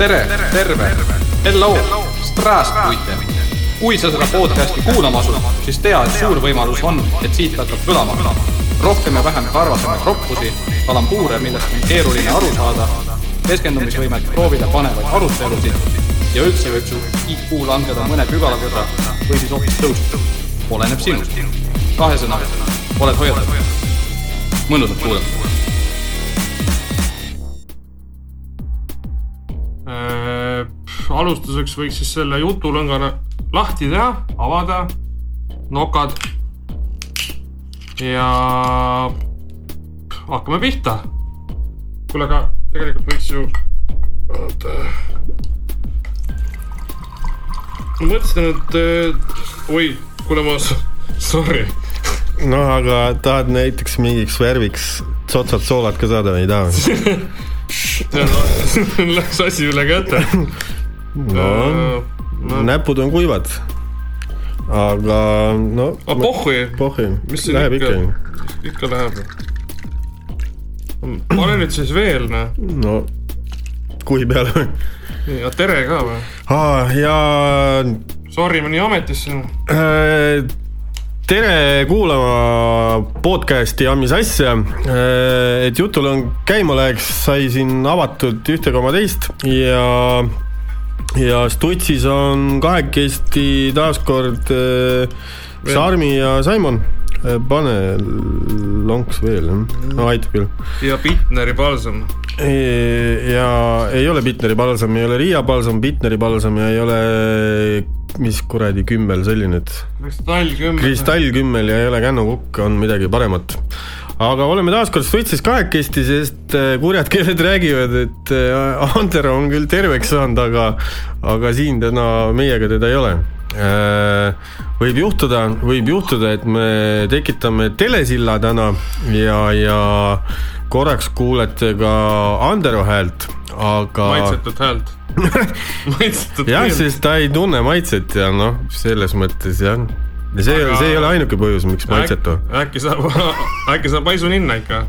tere, terve, hello, straspuite. kui sa seda podcasti kuulama asud, siis tea, et suur võimalus on, et siit hakkab kõlama rohkem ja vähem karvasemaid roppusi, kalambuure, millest on keeruline aru saada, keskendumisvõimet proovile panevaid arutelusid ja üldse võib su IQ langeda mõne pügalakõrra või siis hoopis tõusta. oleneb sinust. kahesõnaga, oled hoiatatud. mõnusat kuulamist. Alustuseks võiks siis selle jutulõnga lahti teha, avada, nokad. ja hakkame pihta. kuule, aga tegelikult võiks ju. oota. ma mõtlesin, et oi, kuule ma, sorry. noh, aga tahad näiteks mingiks värviks tsotsat soolat ka saada või ei taha? Läks asi üle käte no, no. näpud on kuivad. aga no. aga pohhui. pohhui, läheb ikka, ikka. ikka läheb. pane nüüd siis veel, noh. no kuhi peale või? ja tere ka või? ja. Sorry, ma nii ametisse äh, tere kuulama podcast'i Ammis asja. Äh, et jutul on käima läheks, sai siin avatud ühte koma teist ja ja Stutsis on kahekesti taaskord äh, Sarmi ja Simon. Äh, pane lonks veel, no aitab küll. ja Bitneri palsam. ja ei ole Bitneri palsam, ei ole Riia palsam, Bitneri palsam ja ei ole, mis kuradi kümmel see oli nüüd? kristallkümmel. kristallkümmel ja ei ole Kännu Kukk, on midagi paremat aga oleme taas kord Switch'is kahekesti, sest äh, kurjad keeled räägivad, et äh, Ander on küll terveks saanud, aga, aga siin täna meiega teda ei ole. Äh, võib juhtuda, võib juhtuda, et me tekitame telesilla täna ja, ja korraks kuulete ka Andero häält, aga. maitsetut häält maitsetut jah, sest ta ei tunne maitset ja noh, selles mõttes jah ja see Aga..., see ei ole ainuke põhjus, miks maitsetu. äkki saab, äkki saab haisu ninna ikka?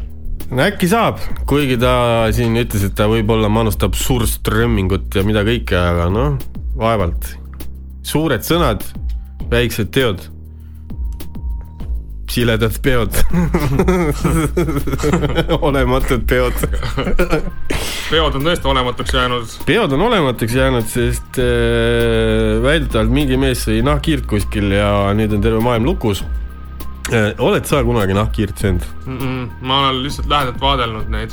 no äkki saab, kuigi ta siin ütles, et ta võib-olla manustab surströmmingut ja mida kõike, aga noh, vaevalt. suured sõnad, väiksed teod siledad peod olematud peod peod on tõesti olematuks jäänud. peod on olematuks jäänud, sest äh, väidetavalt mingi mees sõi nahkhiirt kuskil ja nüüd on terve maailm lukus äh,. oled sa kunagi nahkhiirt söönud mm? -mm, ma olen lihtsalt lähedalt vaadelnud neid.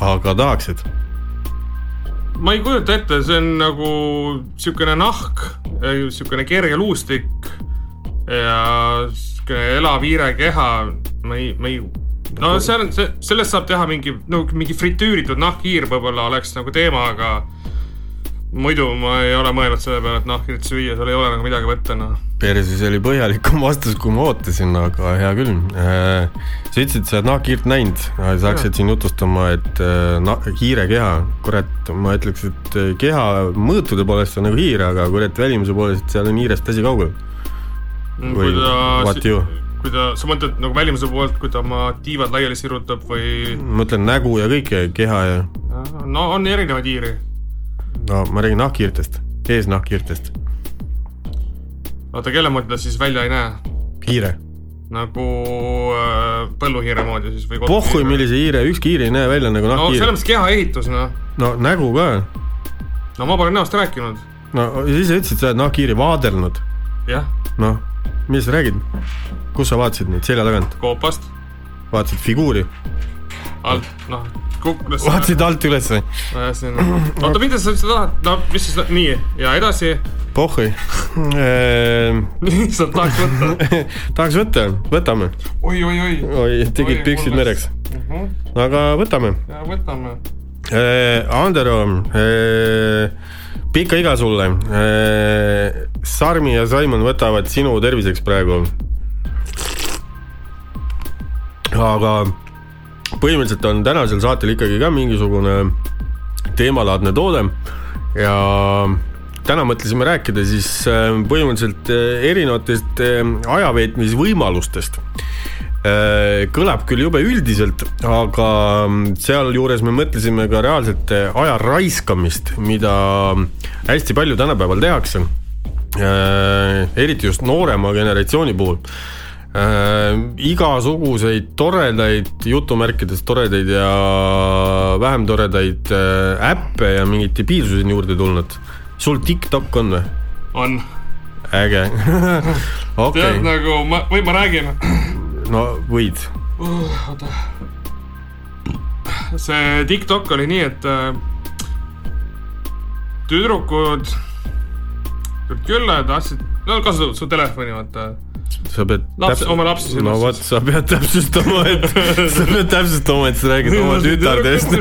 aga tahaksid? ma ei kujuta ette, see on nagu siukene nahk, siukene kerge luustik ja sihuke elav hiirekeha, ma ei, ma ei no seal, see, sellest saab teha mingi, no mingi fritüüritud nahkhiir võib-olla oleks nagu teema, aga muidu ma ei ole mõelnud selle peale, et nahkhiirt süüa, seal ei ole nagu midagi võtta, noh. perses oli põhjalikum vastus, kui ma ootasin, aga hea küll äh,. sa ütlesid, sa oled nahkhiirt näinud, sa hakkasid siin jutustama, et äh, nah, hiirekeha, kurat, ma ütleks, et äh, keha mõõtude poolest on nagu hiir, aga kurat, välimuse poolest seal on hiirest asi kaugel Mm, kui ta, kui ta, sa mõtled nagu välimuse poolt, kui ta oma tiivad laiali sirutab või? ma mõtlen nägu ja kõike, keha ja. no on erinevaid hiiri. no ma räägin nahkhiirtest, eesnahkhiirtest. oota, kelle moodi ta siis välja ei näe? hiire. nagu äh, põlluhiire moodi siis või? pohhui, millise hiire, ükski hiir ei näe välja nagu nahkhiir. no selles mõttes kehaehitus, noh. no nägu ka. no ma pole näost rääkinud. no sa ütlesid, sa oled nahkhiiri vaadelnud. jah. noh mis sa räägid? kus sa vaatasid neid selja tagant? koopast. vaatasid figuuri? alt, noh, kuklas. vaatasid alt üles või? oota, mida sa üldse tahad, no mis siis, nii ja edasi? pohhui lihtsalt tahaks võtta tahaks võtta, võtame. oi, oi, oi. oi, tegid püksid mereks uh. Mhm. -huh. aga võtame. ja võtame. Andero pikka iga sulle. Äh, Sarmi ja Simon võtavad sinu terviseks praegu. aga põhimõtteliselt on tänasel saatel ikkagi ka mingisugune teemalaadne toode ja täna mõtlesime rääkida siis äh, põhimõtteliselt äh, erinevatest ajaveetmisvõimalustest kõlab küll jube üldiselt, aga sealjuures me mõtlesime ka reaalselt aja raiskamist, mida hästi palju tänapäeval tehakse. eriti just noorema generatsiooni puhul äh, igasuguseid toredaid, jutumärkides toredaid ja vähem toredaid äh, äppe ja mingeid debiilsusi on juurde tulnud. sul TikTok on või? on. äge okay.. tead nagu ma, või ma räägin. No võid uh,. oota. see TikTok oli nii, et äh, tüdrukud tulid külla ja tahtsid, no kasutavad su telefoni, vaata sa pead laps, oma lapsi silmas. no vot, sa pead täpsustama, et sa pead täpsustama, et sa räägid oma tütardest.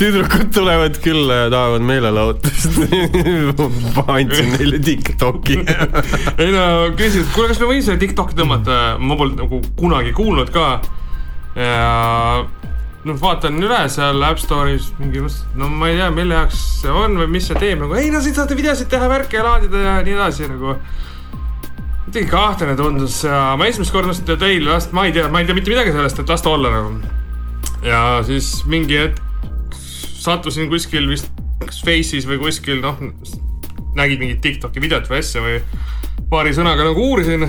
tüdrukud tulevad külla ja tahavad meelelahutust andsin neile Tiktoki ei no küsisid, kuule, kas me võime selle Tiktoki tõmmata, ma polnud nagu kunagi kuulnud ka. ja noh, vaatan üle seal App Store'is mingi, no ma ei tea, mille jaoks see on või mis see teeb nagu, ei no siit saate videosid teha, värke laadida ja nii edasi nagu kuidagi kahtlane tundus ja ma esimest korda mõtlesin, et ei, las, ma ei tea, ma ei tea mitte midagi sellest, et las ta olla nagu. ja siis mingi hetk sattusin kuskil vist Face'is või kuskil noh, nägid mingit Tiktoki videot või asja või paari sõnaga nagu uurisin.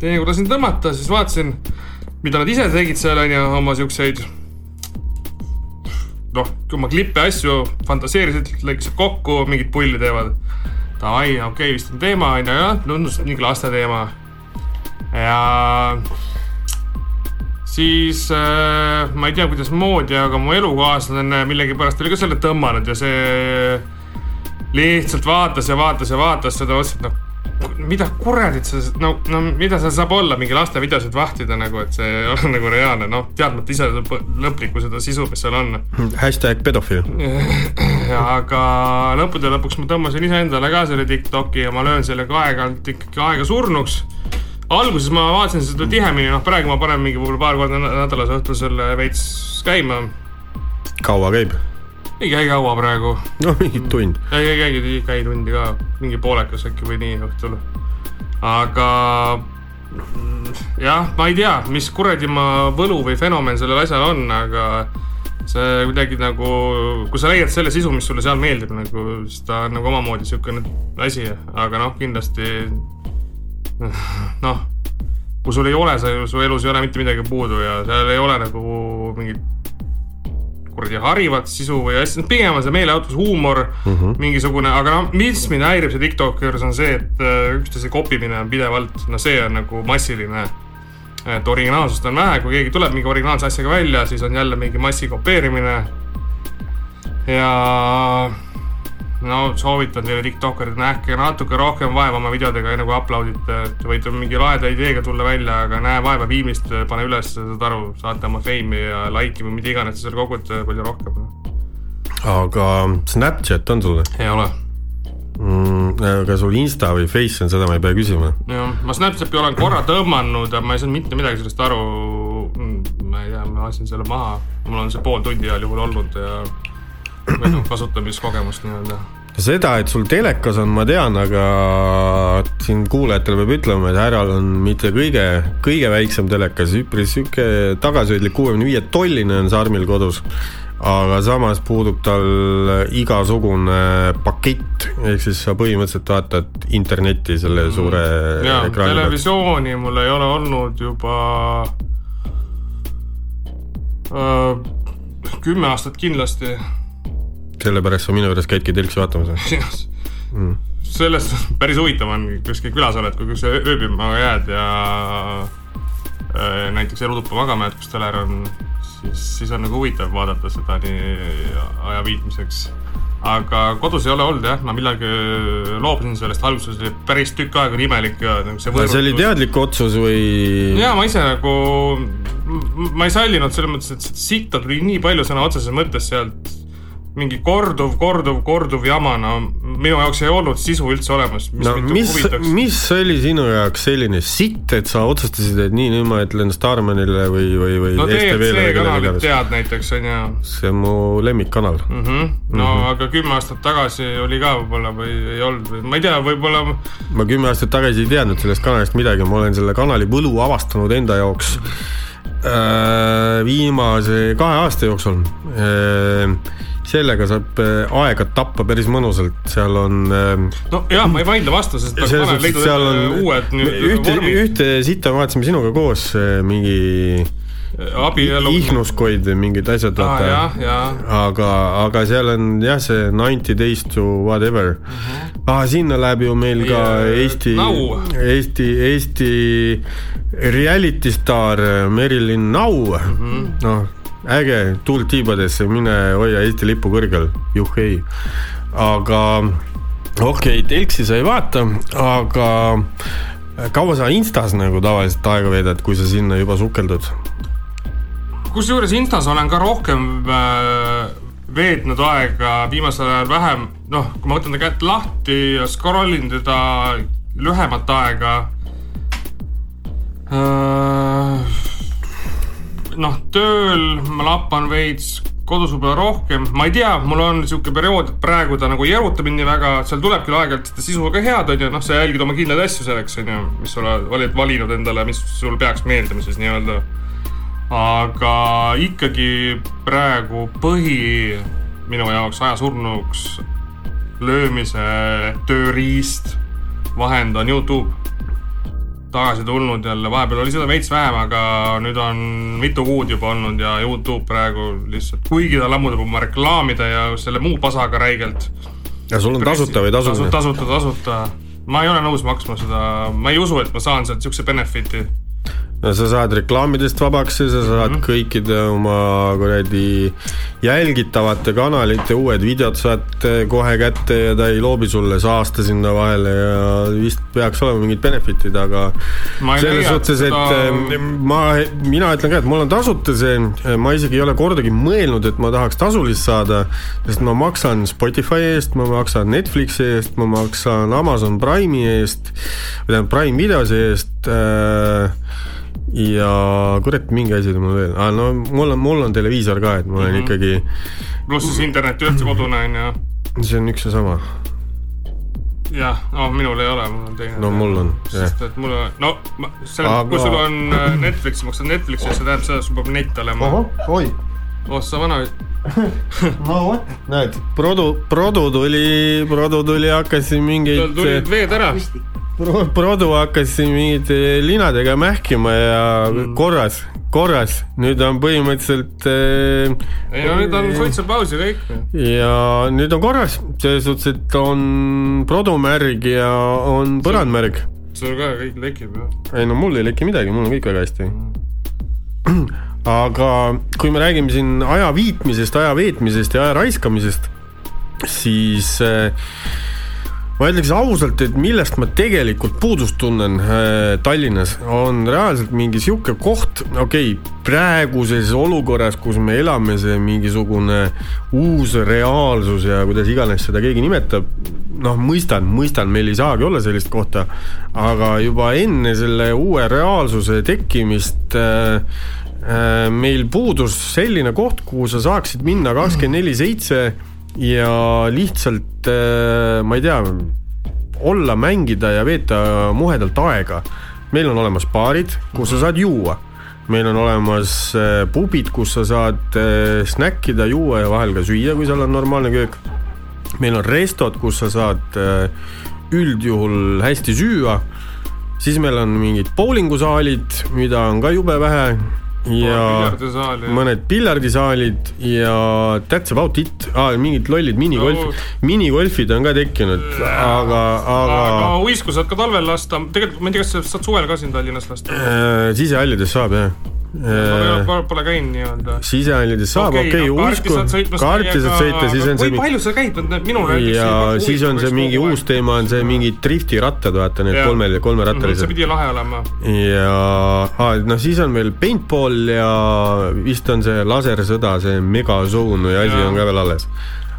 teinekord lasin tõmmata, siis vaatasin, mida nad ise tegid seal onju, oma siukseid noh, oma klippe, asju fantaseerisid, lõikasid kokku, mingit pulli teevad davai, okei okay,, vist on teema, onju, jah, tundus mingi laste teema. ja siis äh, ma ei tea, kuidasmoodi, aga mu elukaaslane millegipärast oli ka selle tõmmanud ja see lihtsalt vaatas ja vaatas ja vaatas seda, mõtlesin, et noh mida kuradit sa, no, no mida seal saab olla, mingi laste videosid vahtida nagu, et see ei ole nagu reaalne, noh, teadmata ise lõplikku seda sisu, mis seal on. hashtag pedofiil. aga lõppude lõpuks ma tõmbasin iseendale ka selle Tiktoki ja ma löön sellega aeg-ajalt ikkagi aega surnuks. alguses ma vaatasin seda tihemini, noh, praegu ma panen mingi paar korda nädalas õhtul selle veits käima. kaua käib? Ei käi kaua praegu. no mingi tund. ei, ei käi, ei käi tundi ka, mingi poolekas äkki või nii õhtul. aga jah, ma ei tea, mis kuradi ma võlu või fenomen sellel asjal on, aga see kuidagi nagu, kui sa leiad selle sisu, mis sulle seal meeldib nagu, siis ta on nagu omamoodi siukene asi, aga noh, kindlasti noh, kui sul ei ole, sa, su elus ei ole mitte midagi puudu ja seal ei ole nagu mingit kuradi harivat sisu või asja, pigem on see meeleautos huumor mm, -hmm. mingisugune, aga noh, mis mind häirib see Tiktoki juures on see, et äh, üksteise kopimine on pidevalt, no see on nagu massiline. et originaalsust on vähe, kui keegi tuleb mingi originaalse asjaga välja, siis on jälle mingi massi kopeerimine. ja no soovitan teile tiktokerid, nähke natuke rohkem vaeva oma videodega, enne kui upload ite, et võite mingi laheda ideega tulla välja, aga näe vaeva viimist, pane üles, saad aru, saate oma fame'i ja like'i või mida iganes te seal kogute palju rohkem. aga Snapchat on sul ei ole mm,. aga sul Insta või Face on, seda ma ei pea küsima. jah, ma Snapchati olen korra tõmmanud, aga ma ei saanud mitte midagi sellest aru. Mm, ma ei tea, ma lasin selle maha, mul on see pool tundi heal juhul olnud ja kasutamiskogemust nii-öelda seda, et sul telekas on, ma tean, aga siin kuulajatele peab ütlema, et härral on mitte kõige, kõige väiksem telekas, üpris sihuke tagasihoidlik kuuekümne viie tolline on Sarmil kodus. aga samas puudub tal igasugune pakett, ehk siis sa põhimõtteliselt vaatad internetti selle mm. suure mm. ja, televisiooni pealt. mul ei ole olnud juba äh, kümme aastat kindlasti sellepärast sa minu juures käidki telksi vaatamas või mm.? sellest päris huvitav on, kuskil külas oled, kui sa ööbima jääd ja äh, näiteks elutuppa magama jääd, kus teler on, siis, siis on nagu huvitav vaadata seda nii aja viitmiseks. aga kodus ei ole olnud jah, ma millalgi loobusin sellest, alguses oli päris tükk aega nii imelik ja nagu see võõrutus. see oli teadlik otsus või? ja ma ise nagu, ma ei sallinud selles mõttes, et sitta tuli nii palju sõna otseses mõttes sealt mingi korduv, korduv, korduv jama, no minu jaoks ei olnud sisu üldse olemas, mis no mind mis, huvitaks. mis oli sinu jaoks selline sitt, et sa otsustasid, et nii, nüüd ma ütlen Starmanile või, või, või no ETV-le või kellele iganes. tead näiteks on ju see on mu lemmikkanal. mm. -hmm. no mm -hmm. aga kümme aastat tagasi oli ka võib-olla või ei olnud või ma ei tea, võib-olla ma kümme aastat tagasi ei teadnud sellest kanalist midagi, ma olen selle kanali võlu avastanud enda jaoks äh, viimase kahe aasta jooksul äh,. sellega saab äh, aega tappa päris mõnusalt, seal on äh, nojah, ma ei vaidle vastu, sest seal on uued ühte, ühte sitta vaatasime sinuga koos, mingi abielu. ihnuskoid, mingid asjad, ah,. vaata aga, aga seal on jah, see ninety days to whatever uh. -huh. ah, sinna läheb ju meil ka Meie Eesti Nau., Eesti, Eesti reality staar Merilin Nau uh Mhm. -huh.. noh, äge, tuult tiibadesse, mine hoia Eesti lipu kõrgel, juhhei. aga okei okay,, telksi sa ei vaata, aga kaua sa Instas nagu tavaliselt aega veedad, kui sa sinna juba sukeldud? Kusjuures Instas olen ka rohkem äh, veetnud aega, viimasel ajal vähem, noh, kui ma võtan ta kätt lahti ja scroll in teda lühemat aega äh,. noh, tööl ma lappan veits, kodus võib-olla rohkem, ma ei tea, mul on sihuke periood, et praegu ta nagu ei eruta mind nii väga, seal tuleb küll aeg-ajalt seda sisu ka head, on ju, noh, sa jälgid oma kindlaid asju selleks, on ju, mis sa oled valinud endale, mis sul peaks meeldima siis nii-öelda aga ikkagi praegu põhi minu jaoks ajasurnuks löömise tööriist, vahend on Youtube. tagasi tulnud jälle, vahepeal oli seda veits vähem, aga nüüd on mitu kuud juba olnud ja Youtube praegu lihtsalt, kuigi ta lammutab oma reklaamide ja selle muu pasaga räigelt. ja sul on tasuta või tasuline? tasuta, tasuta. ma ei ole nõus maksma seda, ma ei usu, et ma saan sealt siukse benefit'i sa saad reklaamidest vabaks ja sa saad mm -hmm. kõikide oma kuradi jälgitavate kanalite uued videod saad kohe kätte ja ta ei loobi sulle saasta sinna vahele ja vist peaks olema mingid benefit'id, aga selles suhtes, et seda- seda... ma, mina ütlen ka, et mul on tasuta see, ma isegi ei ole kordagi mõelnud, et ma tahaks tasulist saada, sest ma maksan Spotify eest, ma maksan Netflixi eest, ma maksan Amazon Prime'i eest, või tähendab Prime videose eest äh, ja kurat, mingi asi oli mul veel ah,, no mul on, mul on televiisor ka, et ma olen mm Mhm. -hmm. ikkagi, pluss siis internet üldse kodune on ju see on üks ja sama. jah, no minul ei ole, mul on teine. No mul on, jah. sest et mul on, no ma- selle Aga- Aga..., kui sul on äh, Netflix, maksad Netflixi, see tähendab seda, et sul peab net olema. oi, oh sa vana, no vot, näed, Produ, Produ tuli, Produ tuli, hakkas siin mingeid tulid veed ära. Pro- Produ hakkas siin mingite linadega mähkima ja mm. korras, korras, nüüd on põhimõtteliselt äh, ei no nüüd on suitsupaus ja kõik. ja nüüd on korras, selles suhtes, et on produmärg ja on põrandmärg. sul ka kõik lekib ju. ei no mul ei leki midagi, mul on kõik väga hästi. aga kui me räägime siin aja viitmisest, aja veetmisest ja aja raiskamisest, siis äh, ma ütleks ausalt, et millest ma tegelikult puudust tunnen äh, Tallinnas, on reaalselt mingi sihuke koht, okei okay,, praeguses olukorras, kus me elame, see mingisugune uus reaalsus ja kuidas iganes seda keegi nimetab, noh, mõistan, mõistan, meil ei saagi olla sellist kohta, aga juba enne selle uue reaalsuse tekkimist äh, äh, meil puudus selline koht, kuhu sa saaksid minna kakskümmend neli seitse ja lihtsalt äh, ma ei tea, olla, mängida ja veeta muhedalt aega. meil on olemas baarid, kus sa saad juua, meil on olemas äh, pubid, kus sa saad äh, snäkkida, juua ja vahel ka süüa, kui seal on normaalne köök. meil on restod, kus sa saad üldjuhul hästi süüa, siis meil on mingid bowlingusaalid, mida on ka jube vähe ja mõned piljardisaalid ja that's about it. Ah,, mingid lollid minigolf No. minigolfid on ka tekkinud, aga, aga aga uisku saad ka talvel lasta, tegelikult ma ei tea, kas sa saad suvel ka siin Tallinnas lasta. äh, sisehallides saab jah ma äh, pole- pole käinud nii-öelda. sisehallides saab, okei, uisku, kaarti saad sõita, siis on see kui palju sa käid, minul ja siis on see mingi uus teema, on see mingi driftirattad, vaata need Jaa. kolme, see kolmerattalised. pidi lahe olema. ja noh, siis on veel paintball ja vist on see lasersõda, see megazone või asi on ka veel alles.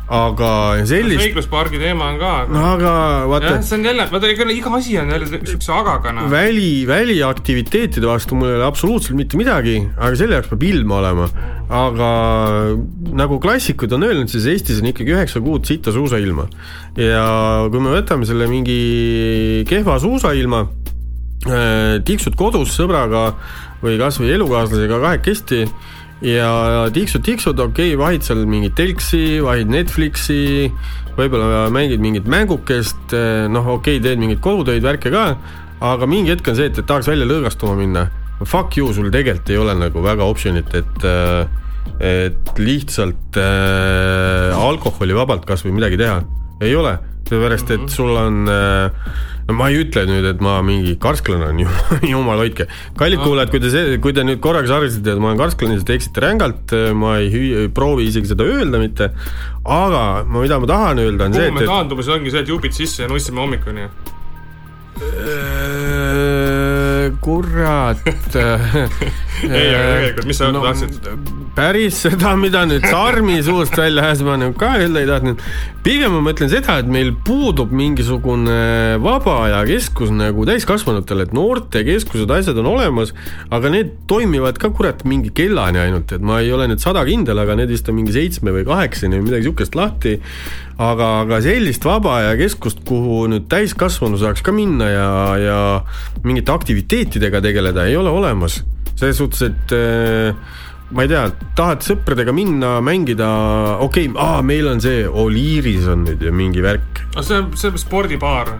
Aga sellist, seikluspargi teema on ka. no aga vaata jah, see on jälle, vaata iga asi on jälle siukse agaga noh. väli, väliaktiviteetide vastu mul ei ole absoluutselt mitte midagi, aga selle jaoks peab ilm olema. aga nagu klassikud on öelnud, siis Eestis on ikkagi üheksa kuud sita suusailma. ja kui me võtame selle mingi kehva suusailma, tiksud kodus sõbraga või kasvõi elukaaslasega kahekesti ja tiksud, tiksud, okei okay,, vahid seal mingit telksi, vahid Netflixi, võib-olla mängid mingit mängukest, noh, okei okay,, teed mingeid kodutöid, värke ka, aga mingi hetk on see, et, et tahaks välja lõõgastuma minna. Fuck you, sul tegelikult ei ole nagu väga optsionit, et et lihtsalt äh, alkoholivabalt kas või midagi teha, ei ole, sellepärast et sul on äh, no ma ei ütle nüüd, et ma mingi karsklane olen, jumal hoidke. kallid kuulajad, kui te see, kui te nüüd korraks arvasite, et ma olen karsklane, siis te eksite rängalt, ma ei hüü- proovi isegi seda öelda mitte, aga ma, mida ma tahan öelda, on see, kuhu me et, taandume, see ongi see, et jupid sisse ja nussime hommikuni. Kurat ei, aga tegelikult, mis sa no, tahtsid? päris seda, mida nüüd Sarmi suust välja ajas, ma nagu ka öelda ei tahtnud. pigem ma mõtlen seda, et meil puudub mingisugune vaba aja keskus nagu täiskasvanutel, et noortekeskused, asjad on olemas, aga need toimivad ka kurat mingi kellani ainult, et ma ei ole nüüd sada kindel, aga need vist on mingi seitsme või kaheksani või midagi sihukest lahti. aga, aga sellist vaba aja keskust, kuhu nüüd täiskasvanu saaks ka minna ja, ja mingite aktiviteetidega tegeleda, ei ole olemas. selles suhtes, et äh, ma ei tea, tahad sõpradega minna, mängida, okei okay,, meil on see Oliiris on nüüd ju mingi värk. see on, see on spordibaar.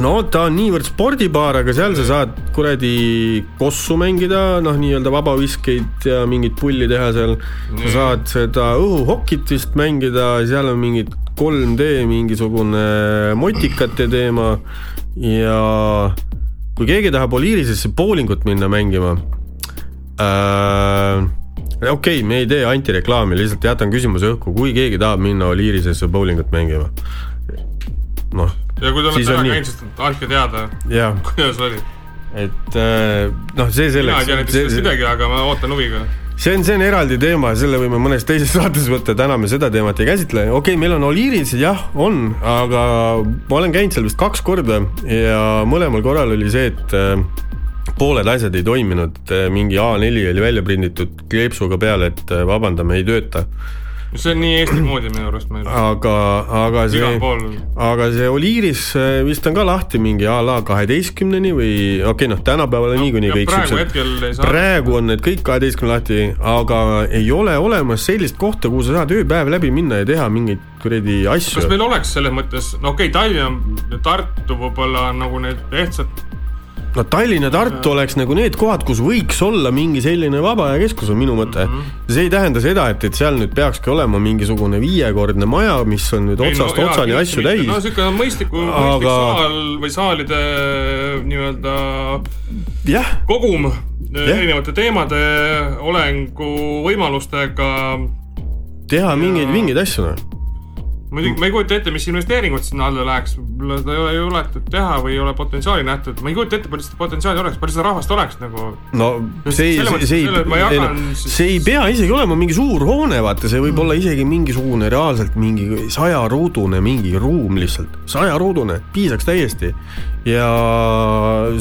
no ta on niivõrd spordibaar, aga seal sa saad kuradi kossu mängida, noh, nii-öelda vabaviskeid ja mingit pulli teha seal. sa saad seda õhuhokit vist mängida, seal on mingid 3D mingisugune motikate teema ja kui keegi tahab Oliirisesse bowlingut minna mängima äh, okei okay,, me ei tee antireklaami, lihtsalt jätan küsimuse õhku, kui keegi tahab minna Oliirisesse bowlingut mängima. noh, ja kui te olete on ära käinud, siis andke teada, kuidas oli. et äh, noh, see mina ei selleks tea, näiteks sellest midagi, aga ma ootan huviga. See on, see on eraldi teema, selle võime mõnes teises saates võtta, täna me seda teemat ei käsitle, okei okay,, meil on Oliiris, jah, on, aga ma olen käinud seal vist kaks korda ja mõlemal korral oli see, et äh, pooled asjad ei toiminud, mingi A4 oli välja prinditud kleepsuga peale, et äh, vabandame, ei tööta. See on nii Eesti moodi minu arust aga, aga see aga see Oliiris vist on ka lahti mingi a la kaheteistkümneni või okei okay,, noh, tänapäeval on niikuinii kõik praegu siuksed praegu on need kõik kaheteistkümne lahti, aga ei ole olemas sellist kohta, kuhu sa saad ööpäev läbi minna ja teha mingeid kuradi kas asju. meil oleks selles mõttes, no okei okay,, Tallinn Tartu võib-olla nagu need ehtsad, no Tallinn ja Tartu oleks nagu need kohad, kus võiks olla mingi selline vaba aja keskus, on minu mõte mm. -hmm. see ei tähenda seda, et, et seal nüüd peakski olema mingisugune viiekordne maja, mis on nüüd otsast no, otsani asju täis. no siuke mõistliku Aga- aga... saal või saalide nii-öelda jah, kogum Jah. erinevate teemade olengu võimalustega. teha mingeid, mingeid asju noh. Muidugi ma ei kujuta ette, mis investeeringud sinna alla läheks, võib-olla seda ei ole juletud teha või ei ole potentsiaali nähtud, ma ei kujuta ette, palju seda potentsiaali oleks, palju seda rahvast oleks nagu. no see ei, see ma ei, jagan siis- see ei pea isegi olema mingi suur hoone, vaata, see võib olla isegi mingisugune reaalselt mingi sajaruudune mingi ruum lihtsalt, sajaruudune, piisaks täiesti. ja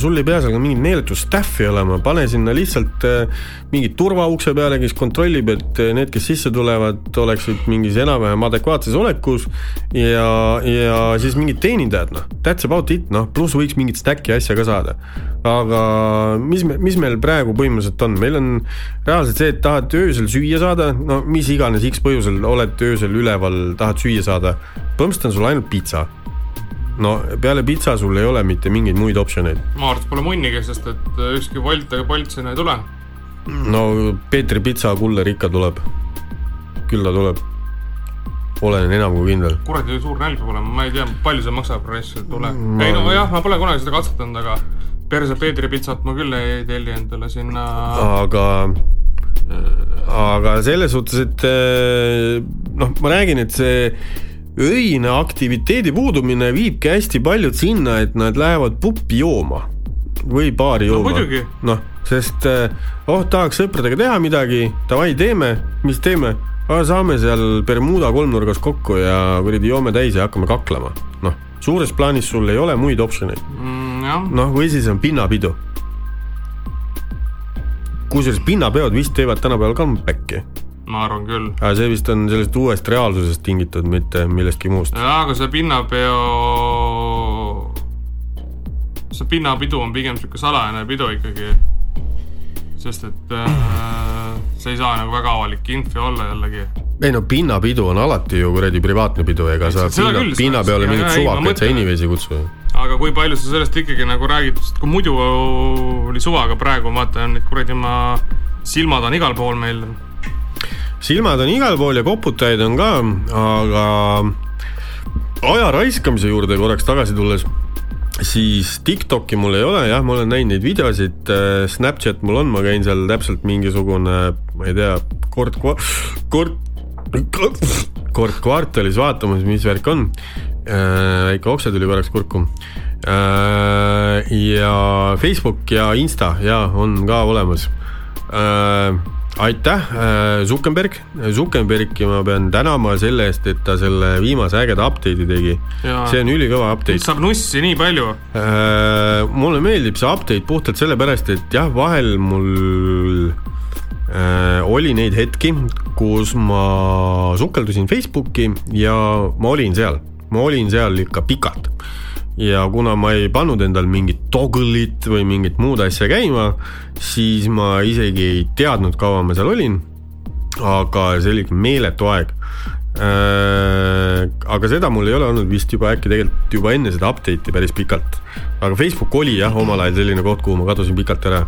sul ei pea seal ka mingit meeletut staff'i olema, pane sinna lihtsalt äh, mingi turvaukse peale, kes kontrollib, et äh, need, kes sisse tulevad, oleksid mingis enam-vähem adekvaatses olekus ja, ja siis mingid teenindajad, noh, that's about it, noh, pluss võiks mingit stack'i asja ka saada. aga mis me, mis meil praegu põhimõtteliselt on, meil on reaalselt see, et tahad öösel süüa saada, no mis iganes X põhjusel oled öösel üleval, tahad süüa saada, põhimõtteliselt on sul ainult pitsa. no peale pitsa sul ei ole mitte mingeid muid optsioneid. ma arvan, et pole munnigi, sest et ükski Wolt ega Bolt sinna ei tule. no Peetri pitsa kuller ikka tuleb. küll ta tuleb. Olen enam kui kindel. kuradi suur nälg peab olema, ma ei tea, palju see maksab, raisk tule Ma- ei no jah, ma pole kunagi seda katsetanud, aga perse Peetri pitsat ma küll ei telli endale sinna. aga, aga selles suhtes, et eh, noh, ma räägin, et see öine aktiviteedi puudumine viibki hästi paljud sinna, et nad lähevad puppi jooma või baari No jooma muidugi. noh, sest eh, oh, tahaks sõpradega teha midagi, davai, teeme, mis teeme saame seal Bermuda kolmnurgas kokku ja kuradi joome täis ja hakkame kaklema. noh, suures plaanis sul ei ole muid optsioneid mm,. noh, või siis on pinnapidu. kusjuures pinnapeod vist teevad tänapäeval comeback'i, ma arvan küll. aga see vist on sellest uuest reaalsusest tingitud, mitte millestki muust. jaa, aga see pinnapeo, see pinnapidu on pigem sihuke salajane pidu ikkagi. Sest et äh, see ei saa nagu väga avalik info olla jällegi. ei no pinnapidu on alati ju kuradi privaatne pidu, ega sa pinna, küll, pinnapeole seda- mingit suvakaid sa anyways ei kutsu. aga kui palju sa sellest ikkagi nagu räägid, sest kui muidu oli suva, aga praegu ma vaatan, need kuradi oma silmad on igal pool meil. silmad on igal pool ja koputajaid on ka, aga aja raiskamise juurde korraks tagasi tulles, siis Tiktoki mul ei ole jah, ma olen näinud neid videosid, Snapchat mul on, ma käin seal täpselt mingisugune, ma ei tea, kord, kord, kord kvartalis vaatamas, mis värk on. väike okse tuli korraks kurku. ja Facebook ja Insta ja on ka olemas aitäh, Zuckerberg, Zuckerbergi ma pean tänama selle eest, et ta selle viimase ägeda update'i tegi. See on ülikõva update. saab nussi nii palju. mulle meeldib see update puhtalt sellepärast, et jah, vahel mul äh, oli neid hetki, kus ma sukeldusin Facebooki ja ma olin seal, ma olin seal ikka pikalt ja kuna ma ei pannud endal mingit toggle'it või mingit muud asja käima, siis ma isegi ei teadnud, kaua ma seal olin. aga see oli ikka meeletu aeg. aga seda mul ei ole olnud vist juba äkki tegelikult juba enne seda update'i päris pikalt. aga Facebook oli jah, omal ajal selline koht, kuhu ma kadusin pikalt ära.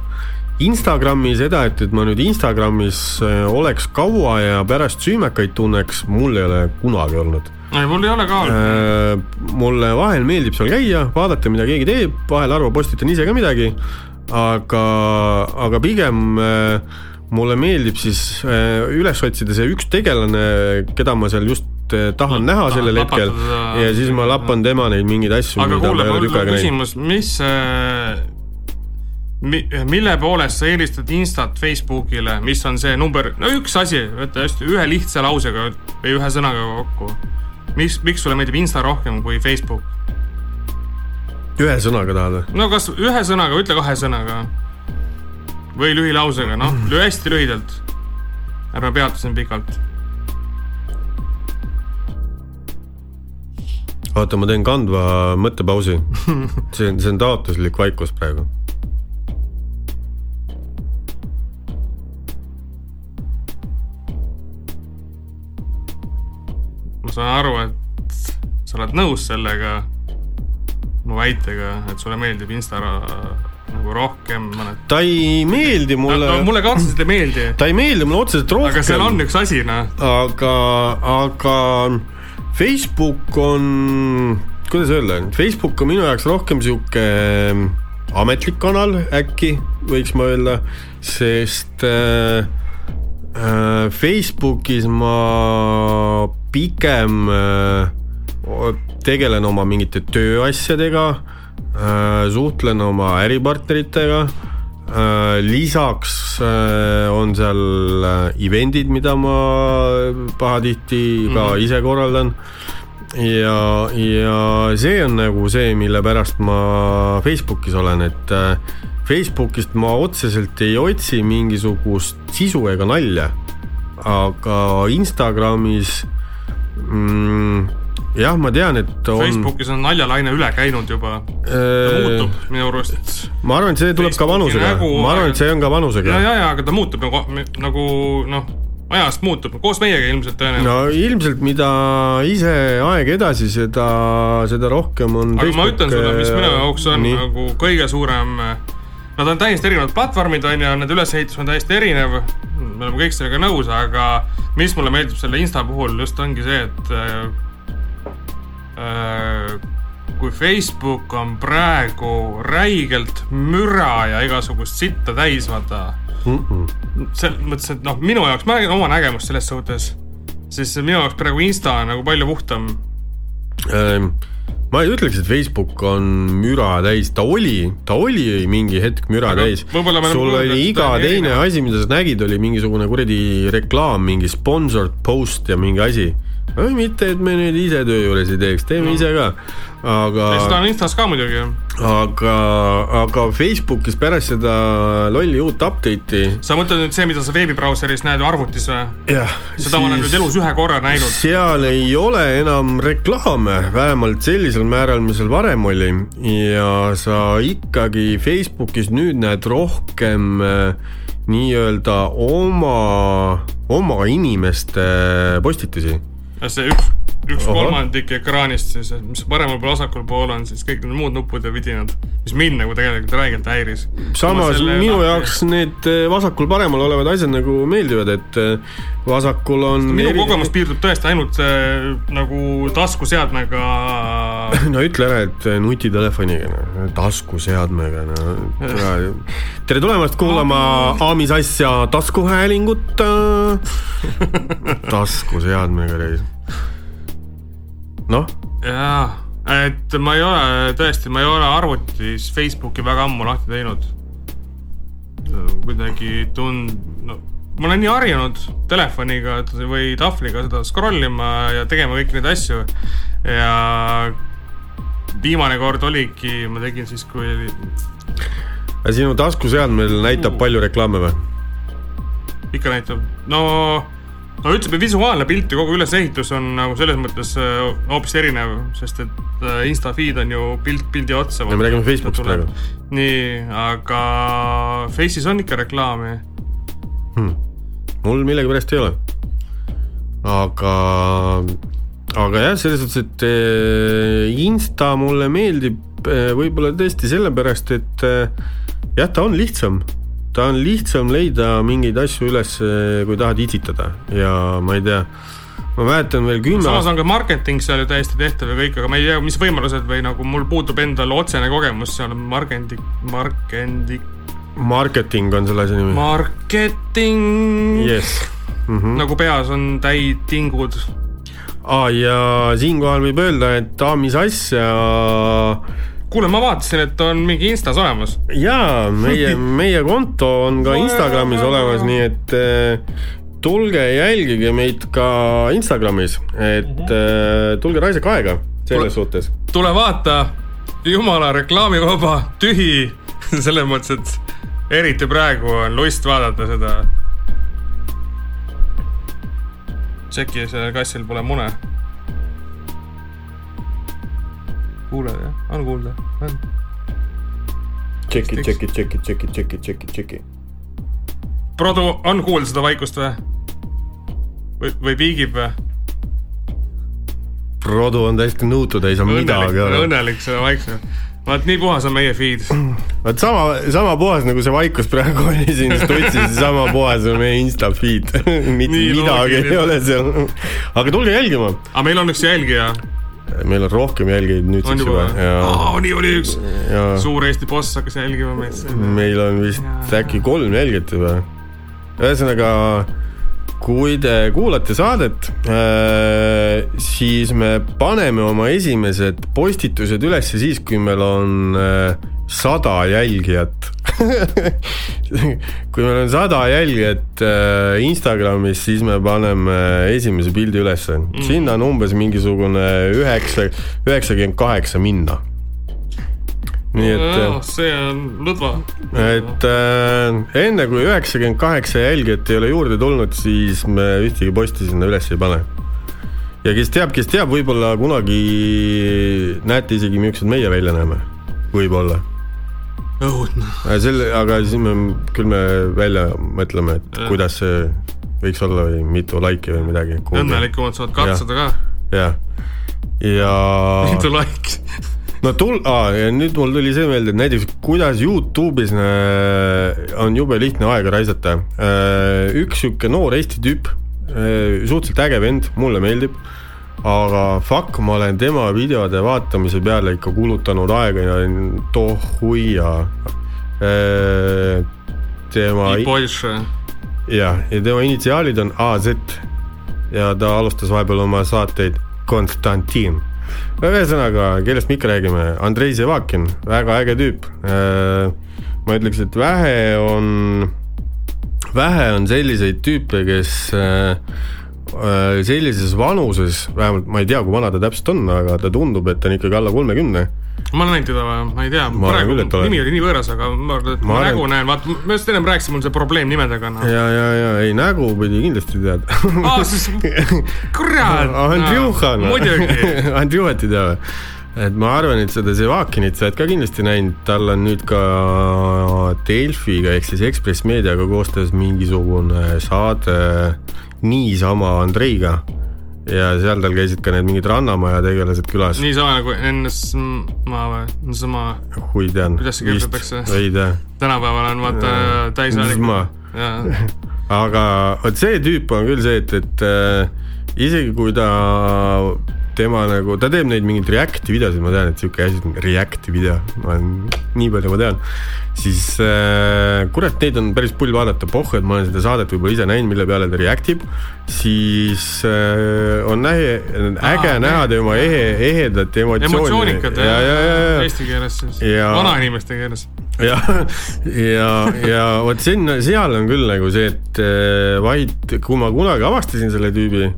Instagrami seda, et, et ma nüüd Instagramis äh, oleks kaua ja pärast süümekaid tunneks, mul ei ole kunagi olnud. Ei, mul ei ole ka olnud. Äh, mulle vahel meeldib seal käia, vaadata, mida keegi teeb, vahel harva postitan ise ka midagi, aga, aga pigem äh, mulle meeldib siis üles otsida see üks tegelane, keda ma seal just tahan näha tahad sellel hetkel. ja siis ma lappan tema neid mingeid asju, aga mida kuule, mul on küsimus, mis äh, mi,, mille poolest sa eelistad Instat Facebookile, mis on see number, no üks asi, võta hästi ühe lihtsa lausega või ühe sõnaga kokku. miks, miks sulle meeldib Insta rohkem kui Facebook? ühe sõnaga tahad või? no kas ühe sõnaga, ütle kahe sõnaga. või lühilausega, noh, hästi lühidalt. ärme peatu siin pikalt. oota, ma teen kandva mõttepausi. see on, see on taotluslik vaikus praegu. Ma saan aru, et sa oled nõus sellega, mu väitega, et sulle meeldib Insta nagu rohkem mõned. ta ei meeldi No, mulle no,, mulle ka otseselt ei meeldi, ta ei meeldi mulle otseselt rohkem. aga seal on üks asi, noh. aga, aga Facebook on, kuidas öelda, Facebook on minu jaoks rohkem sihuke ametlik kanal äkki, võiks ma öelda, sest äh, äh, Facebookis ma pigem äh, tegelen oma mingite tööasjadega äh,, suhtlen oma äripartneritega äh,, lisaks on seal event'id, mida ma pahatihti ka mm -hmm. ise korraldan ja, ja see on nagu see, mille pärast ma Facebookis olen, et Facebookist ma otseselt ei otsi mingisugust sisu ega nalja, aga Instagramis mm, jah, ma tean, et on. Facebookis on naljalaine üle käinud juba, ta muutub minu arust. ma arvan, et see tuleb ka Facebooki vanusega, nägu- ma arvan, et see on ka ja, vanusega. ja, ja, aga ta muutub nagu, nagu noh, ajast muutub, koos meiega ilmselt tõenäoliselt no.. ilmselt, mida ise aeg edasi, seda, seda rohkem on. aga ma ütlen sulle, mis minu jaoks on Nii. nagu kõige suurem, nad on täiesti erinevad platvormid, on ju, nende ülesehitus on täiesti erinev, me oleme kõik sellega nõus, aga mis mulle meeldib selle Insta puhul just ongi see, et äh, kui Facebook on praegu räigelt müra ja igasugust sitta täis, vaata mm. -mm. selles mõttes, et noh, minu jaoks, ma räägin oma nägemust selles suhtes, siis minu jaoks praegu Insta on nagu palju puhtam ähm, ma ei ütleks, et Facebook on müra täis, ta oli, ta oli mingi hetk müra Aga täis. sul oli iga teine asi, mida sa nägid, oli mingisugune kuradi reklaam, mingi sponsored post ja mingi asi. Mitte, et me nüüd ise töö juures ei teeks, teeme ise ka, aga seda on Instas ka muidugi. aga, aga Facebookis pärast seda lolli uut update'i sa mõtled nüüd see, mida sa veebibrauseris näed arvutis või? jah, seda ma olen nüüd elus ühe korra näinud. seal ei ole enam reklaame, vähemalt sellisel määral, mis seal varem oli ja sa ikkagi Facebookis nüüd näed rohkem äh, nii-öelda oma, oma inimeste postitusi. See üks, üks Ahah. kolmandik ekraanist siis, mis paremal pool, vasakul pool on siis kõik need muud nupud ja vidinad, mis mind nagu tegelikult räigelt häiris. samas minu jaoks need äh, vasakul-paremal olevad asjad nagu meeldivad, et äh, vasakul on minu kogemus piirdub tõesti ainult äh, nagu taskuseadmega. no ütle ära, et nutitelefoniga, taskuseadmega, no. tere tulemast kuulama Aamis asja taskuhäälingut. taskuseadmega reis. noh, jaa, et ma ei ole tõesti, ma ei ole arvutis Facebooki väga ammu lahti teinud. kuidagi tund-, no ma olen nii harjunud telefoniga või tahvliga seda scroll ima ja tegema kõiki neid asju ja viimane kord oligi, ma tegin siis, kui oli sinu taskuseadmel näitab palju reklaame või? ikka näitab, no, no ütleme, visuaalne pilt ja kogu ülesehitus on nagu selles mõttes äh, hoopis erinev, sest et äh, Insta feed on ju pilt pildi otsa. Me räägime Facebookist praegu.. nii, aga Face'is on ikka reklaami. mul millegipärast ei ole. aga, aga jah, selles suhtes, et eh, Insta mulle meeldib võib-olla tõesti sellepärast, et jah, ta on lihtsam. Ta on lihtsam leida mingeid asju üles, kui tahad itsitada ja ma ei tea, ma mäletan veel kümme samas on ka marketing seal ju täiesti tehtav ja kõik, aga ma ei tea, mis võimalused või nagu mul puudub endal otsene kogemus seal marketing, marketing, marketing on selle asja nimi. marketing Yes. Mm -hmm. nagu peas on täid tingud ah,. ja siinkohal võib öelda, et Aamis asja kuule, ma vaatasin, et on mingi Instas olemas. jaa, meie, meie konto on ka Instagramis olemas, nii et äh, tulge jälgige meid ka Instagramis, et äh, tulge raisake aega selles suhtes. tule vaata, jumala reklaamivaba, tühi, selles mõttes, et eriti praegu on lust vaadata seda. tšeki, sellel kassil pole mune. Kuuled jah, on kuulda, on. It, check it, check it, check it. Produ, on kuulda seda vaikust või? või, või piigib või? Rodu on täiesti nõutu, ta ei saa midagi õnnelik, aru. õnnelik selle vaikse. vaat nii puhas on meie feed. vot sama, sama puhas nagu see vaikus praegu oli siin stutsis, sama puhas on meie Insta feed. mitte midagi ei loogiline. ole seal. aga tulge jälgima. aga meil on üks jälgija. Meil on rohkem jälgijaid nüüdseks juba juba ja, või? nii oli üks. ja suur Eesti boss hakkas jälgima meid. meil on vist Jaa. äkki kolm jälgijat juba. ühesõnaga, kui te kuulate saadet, siis me paneme oma esimesed postitused üles siis, kui meil on äh, sada jälgijat. kui meil on sada jälgijat äh, Instagramis, siis me paneme esimese pildi ülesse mm.. sinna on umbes mingisugune üheksa, üheksakümmend kaheksa minna. nii et äh, see on lõdva. et äh, enne kui üheksakümmend kaheksa jälgijat ei ole juurde tulnud, siis me ühtegi posti sinna üles ei pane. ja kes teab, kes teab, võib-olla kunagi näete isegi, millised meie välja näeme, võib-olla. õudne. selle, aga siis me küll me välja mõtleme, et Jah. kuidas see võiks olla või mitu laiki või midagi. õnnelikumad saavad katsuda ka. jah, ja mitu like. no tul- ah,, ja nüüd mul tuli see meelde, et näiteks kuidas Youtube'is äh, on jube lihtne aega raisata. üks sihuke noor Eesti tüüp, suhteliselt äge vend, mulle meeldib, aga fuck, ma olen tema videode vaatamise peale ikka kulutanud aega ja tohuia. tema, Porsche. jah, ja tema initsiaalid on AZ ja ta alustas vahepeal oma saateid Konstantin ühesõnaga, kellest me ikka räägime, Andrei Zevakin, väga äge tüüp. ma ütleks, et vähe on, vähe on selliseid tüüpe, kes äh, äh, sellises vanuses, vähemalt ma ei tea, kui vana ta täpselt on, aga ta tundub, et ta on ikkagi alla kolmekümne ma olen näinud teda ma ei tea, praegu küll, nimi oli nii võõras, aga ma arvan, et Ma ma nägu näen, vaata, ma just ennem rääkisin, mul see probleem nimedega on. ja, ja, ja ei nägu pidi kindlasti tead aa, siis kurat. Andrjuha noh muidugi. Andrjuhat ei tea või? et ma arvan, et seda Zevakinit sa oled ka kindlasti näinud, tal on nüüd ka Delfiga ehk siis Ekspress Meediaga koostöös mingisugune saade niisama Andreiga ja seal tal käisid ka need mingid Rannamaja tegelased külas, niisama nagu NSMA või, niisama kui tean. Kuidas see kirjutatakse? ei tea, tänapäeval on vaata. NSMA. jaa, aga vot see tüüp on küll see, et, et äh, isegi kui ta, tema nagu, ta teeb neid mingeid Reacti videosid, ma tean, et sihuke asi on Reacti video, ma olen, nii palju ma tean, siis äh, kurat, neid on päris pull vaadata, pohh, et ma olen seda saadet võib-olla ise näinud, mille peale ta react ib, siis äh, on äge, äge Aa, näha tema ehe, ehedat emotsiooni. emotsioonikat ja, ja, ja, ja. Eesti keeles siis, vanainimeste keeles. ja, ja, ja vot sinna, seal on küll nagu see, et eh, vaid kui ma kunagi avastasin selle tüübi,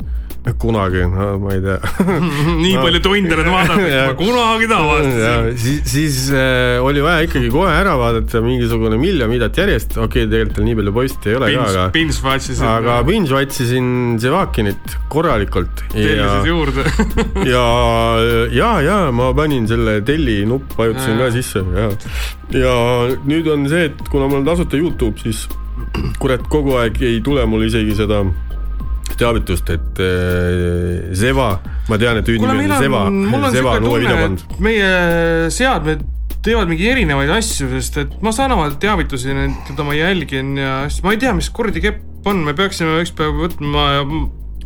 kunagi, no ma ei tea nii No. palju tunde nüüd vaadata, et ma kunagi ja tavastasin. siis, siis äh, oli vaja ikkagi kohe ära vaadata mingisugune miljon videot järjest, okei okay,, tegelikult nii palju poiste ei ole ka, aga Pins vatsisid. aga binge watchisin Zevakinit korralikult tellisid, juurde. ja, ja, ja ma panin selle telli nupp, vajutasin ka sisse ja, ja nüüd on see, et kuna mul on tasuta Youtube, siis kurat, kogu aeg ei tule mul isegi seda teavitust, et äh, Zeva, ma tean, et hüüdnimi on Zeva Zeva on uue video pannud. meie seadmed teevad mingi erinevaid asju, sest et ma saan oma teavitusi, keda ma jälgin ja siis ma ei tea, mis kuradi kepp on, me peaksime üks päev võtma ja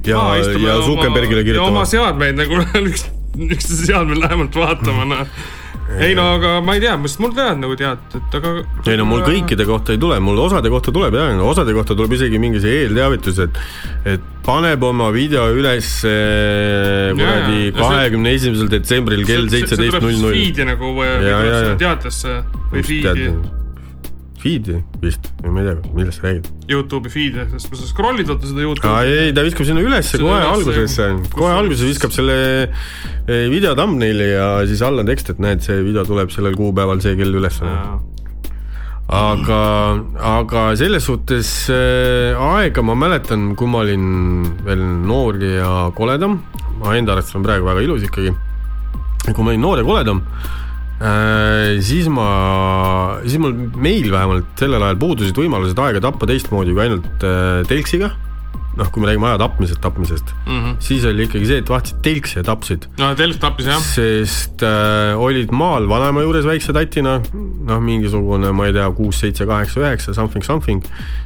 Ja- ja Zuckerbergile kirjutama. ja oma seadmeid nagu üks, üksteise seadmeid lähemalt vaatama, noh. ei no aga ma ei tea, mis mul tead nagu tead, et aga. ei no mul kõikide kohta ei tule, mul osade kohta tuleb jah, osade kohta tuleb isegi mingi see eelteavitus, et et paneb oma video üles eh, kuradi kahekümne esimesel detsembril kell seitseteist null null. feed'i nagu või ja. teatesse või feed'i, Feed'i vist, ma ei tea, millest sa räägid. Youtube'i feed'i, sest kui sa scroll'id vaata seda Youtube'i ei, ta viskab sinna ülesse kohe algusesse, kohe alguses viskab selle eh, video thumbnaili ja siis all on tekst, et näed, see video tuleb sellel kuupäeval see kell üles. Aga, aga selles suhtes äh, aega ma mäletan, kui ma olin veel noor ja koledam, ma enda arvates olen praegu väga ilus ikkagi, kui ma olin noor ja koledam äh,, siis ma, siis mul, meil vähemalt sellel ajal puudusid võimalused aega tappa teistmoodi kui ainult äh, telksiga, noh, kui me räägime aja tapmisest, tapmisest, Mhm. siis oli ikkagi see, et vaatasid telksi ja tapsid. No telk tappis jah, sest äh, olid maal vanaema juures väikse tatina, noh, mingisugune, ma ei tea, kuus, seitse, kaheksa, üheksa, something, something,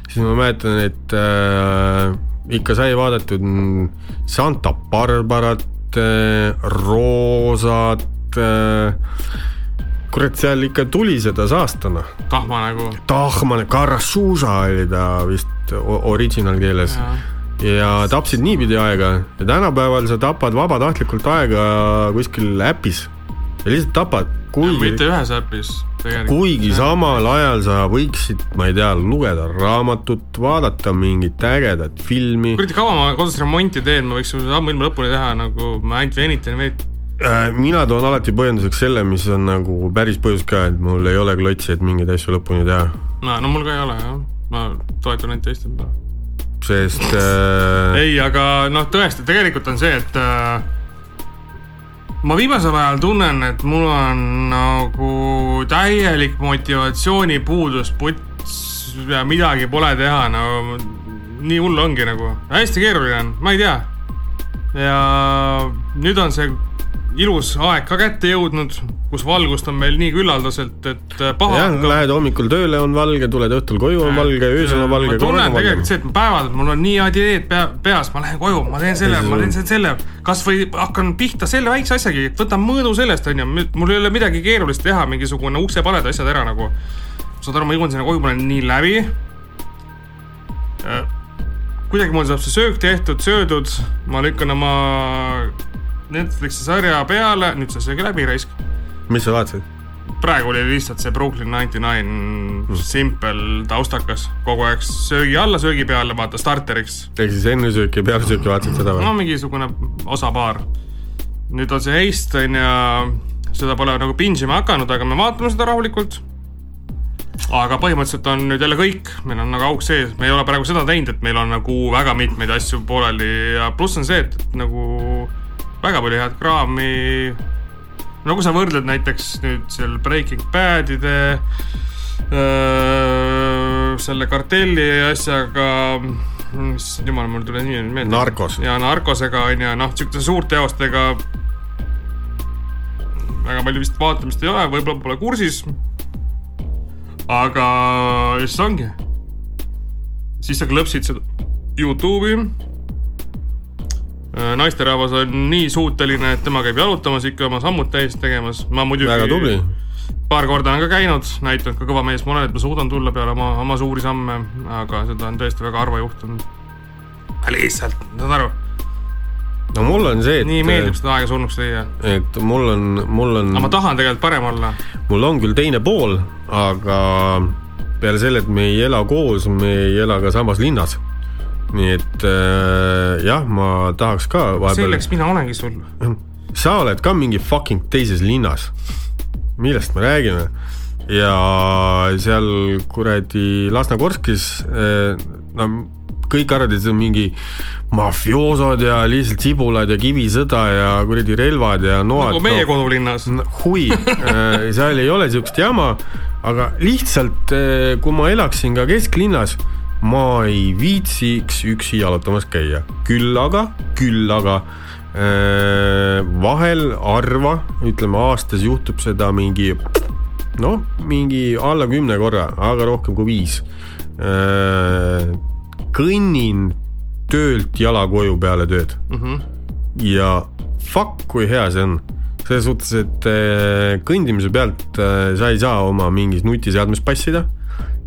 siis ma mäletan, et äh, ikka sai vaadatud mm, Santa Barbarat äh,, Roosat äh,, kurat, seal ikka tuli seda saastana. tahma nagu. Tahman, Karasuusa oli ta vist original keeles ja tapsid niipidi aega ja tänapäeval sa tapad vabatahtlikult aega kuskil äpis ja lihtsalt tapad, kuigi mitte, ühes äpis kuigi samal ajal sa võiksid, ma ei tea, lugeda raamatut, vaadata mingit ägedat filmi. kuradi kaua ma kodus remonti teen, ma võiks ju ammuilma lõpuni teha nagu ma ainult venitan venitan. Äh, mina toon alati põhjenduseks selle, mis on nagu päris põhjus ka, et mul ei ole klotsi, et mingeid asju lõpuni teha, no, no mul ka ei ole jah, ma toetun ainult teiste peale. sest äh, ei, aga noh, tõesti, tegelikult on see, et äh, ma viimasel ajal tunnen, et mul on nagu täielik motivatsioonipuudus, puts ja midagi pole teha, no nii hull ongi nagu, hästi keeruline on, ma ei tea. ja nüüd on see ilus aeg ka kätte jõudnud, kus valgust on meil nii küllaldaselt, et äh, paha jah, hakkab lähed hommikul tööle, on valge, tuled õhtul koju, on valge, öösel on valge, ma tunnen tegelikult see, et ma päevad, mul on nii head ideed pea, peas, ma lähen koju, ma teen selle, ma teen selle, selle, kasvõi hakkan pihta selle väikse asjagi, võtan mõõdu sellest, onju, mul ei ole midagi keerulist teha, mingisugune uksepaled asjad ära nagu. saad aru, ma jõuan sinna koju, ma olen nii läbi. kuidagimoodi saab see söök tehtud, söödud, ma lükkan oma Netflixi sarja peale, nüüd sa söögi läbi raisk. mis sa vaatasid? praegu oli lihtsalt see Brooklyn Ninety Nine simpel taustakas, kogu aeg söögi alla, söögi peale, vaata starteriks. ehk siis enne sööki ja peale sööki vaatasid seda või no? mingisugune osapaar. nüüd on see Heist on ju, seda pole nagu binge ima hakanud, aga me vaatame seda rahulikult. aga põhimõtteliselt on nüüd jälle kõik, meil on nagu auk sees, me ei ole praegu seda teinud, et meil on nagu väga mitmeid asju pooleli ja pluss on see, et nagu väga palju head kraami. no kui sa võrdled näiteks nüüd seal Breaking Badide, selle kartelli asjaga, mis jumal, mul ei tule nimi nüüd meelde. Narcos. ja narkosega on ju noh, siukeste suurte teostega väga palju vist vaatamist ei ole, võib-olla pole kursis. aga siis ongi. siis sa klõpsid seda Youtube'i. Naisterahvas on nii suuteline, et tema käib jalutamas ikka oma sammud täis tegemas. ma muidugi paar korda olen ka käinud, näidanud ka kõva mees ma olen, et ma suudan tulla peale oma, oma suuri samme, aga seda on tõesti väga harva juhtunud. lihtsalt, saad aru, no mul on see, nii meeldib et, seda aega surnuks lüüa. et mul on, mul on aga ma, tahan tegelikult parem olla. mul on küll teine pool, aga peale selle, et me ei ela koos, me ei ela ka samas linnas. Nii et äh, jah, ma tahaks ka vahepeal, selleks mina olengi sul. sa oled ka mingi fucking teises linnas. millest me räägime? ja seal kuradi Lasnakorskis, no kõik arvavad, et see on mingi mafioosod ja lihtsalt sibulad ja kivisõda ja kuradi relvad ja noad. nagu meie kodulinnas. hui, seal ei ole siukest jama, aga lihtsalt eh, kui ma elaksin ka kesklinnas, ma ei viitsiks üksi jalutamas käia, küll aga, küll aga eh, vahel harva, ütleme aastas juhtub seda mingi noh, mingi alla kümne korra, aga rohkem kui viis. kõnnin töölt jala koju peale tööd Mm -hmm. ja fuck, kui hea see on. selles suhtes, et äh, kõndimise pealt äh, sa ei saa oma mingis nutiseadmes passida.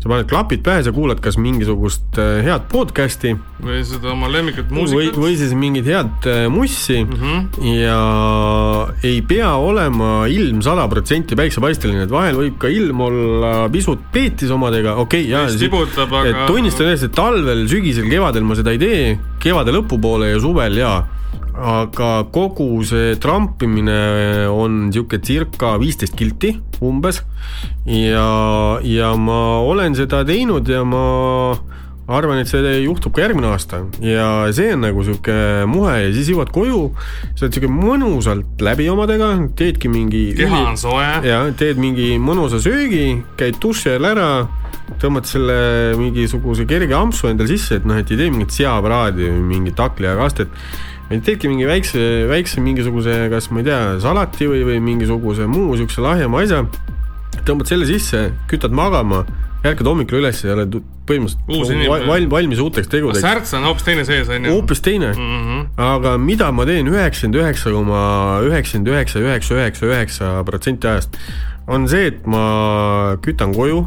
Sa paned klapid pähe, sa kuulad kas mingisugust äh, head podcast'i või seda oma lemmikut muusikat. või siis mingit head äh, mussi Mm -hmm. ja ei pea olema ilm sada protsenti päiksepaisteline, et vahel võib ka ilm olla pisut peetis omadega, okei okay,, Mis tibutab, aga- et tunnistan üles, et talvel, sügisel, kevadel ma seda ei tee, kevade lõpupoole ja suvel jaa. Aga kogu see trampimine on sihuke circa viisteist kilti umbes ja, ja ma olen seda teinud ja ma arvan, et see juhtub ka järgmine aasta ja see on nagu sihuke muhe ja siis jõuad koju, sa oled sihuke mõnusalt läbi omadega, teedki mingi. keha on soe. ja teed mingi mõnusa söögi, käid duši all ära, tõmbad selle mingisuguse kerge ampsu endale sisse, et noh, et ei tee mingit seaparaadi või mingit hakklihakastet. Vaid teedki mingi väikse, väikse mingisuguse, kas ma ei tea, salati või, või mingisuguse muu siukse lahjema asja. tõmbad selle sisse, kütad magama, ärkad hommikul üles ja oled põhimõtteliselt inimene. val, valmis uuteks tegudeks. särts on hoopis teine sees, onju. hoopis teine Mhm. aga mida ma teen üheksakümmend üheksa koma üheksakümmend üheksa, üheksa, üheksa, üheksa protsenti ajast, on see, et ma kütan koju,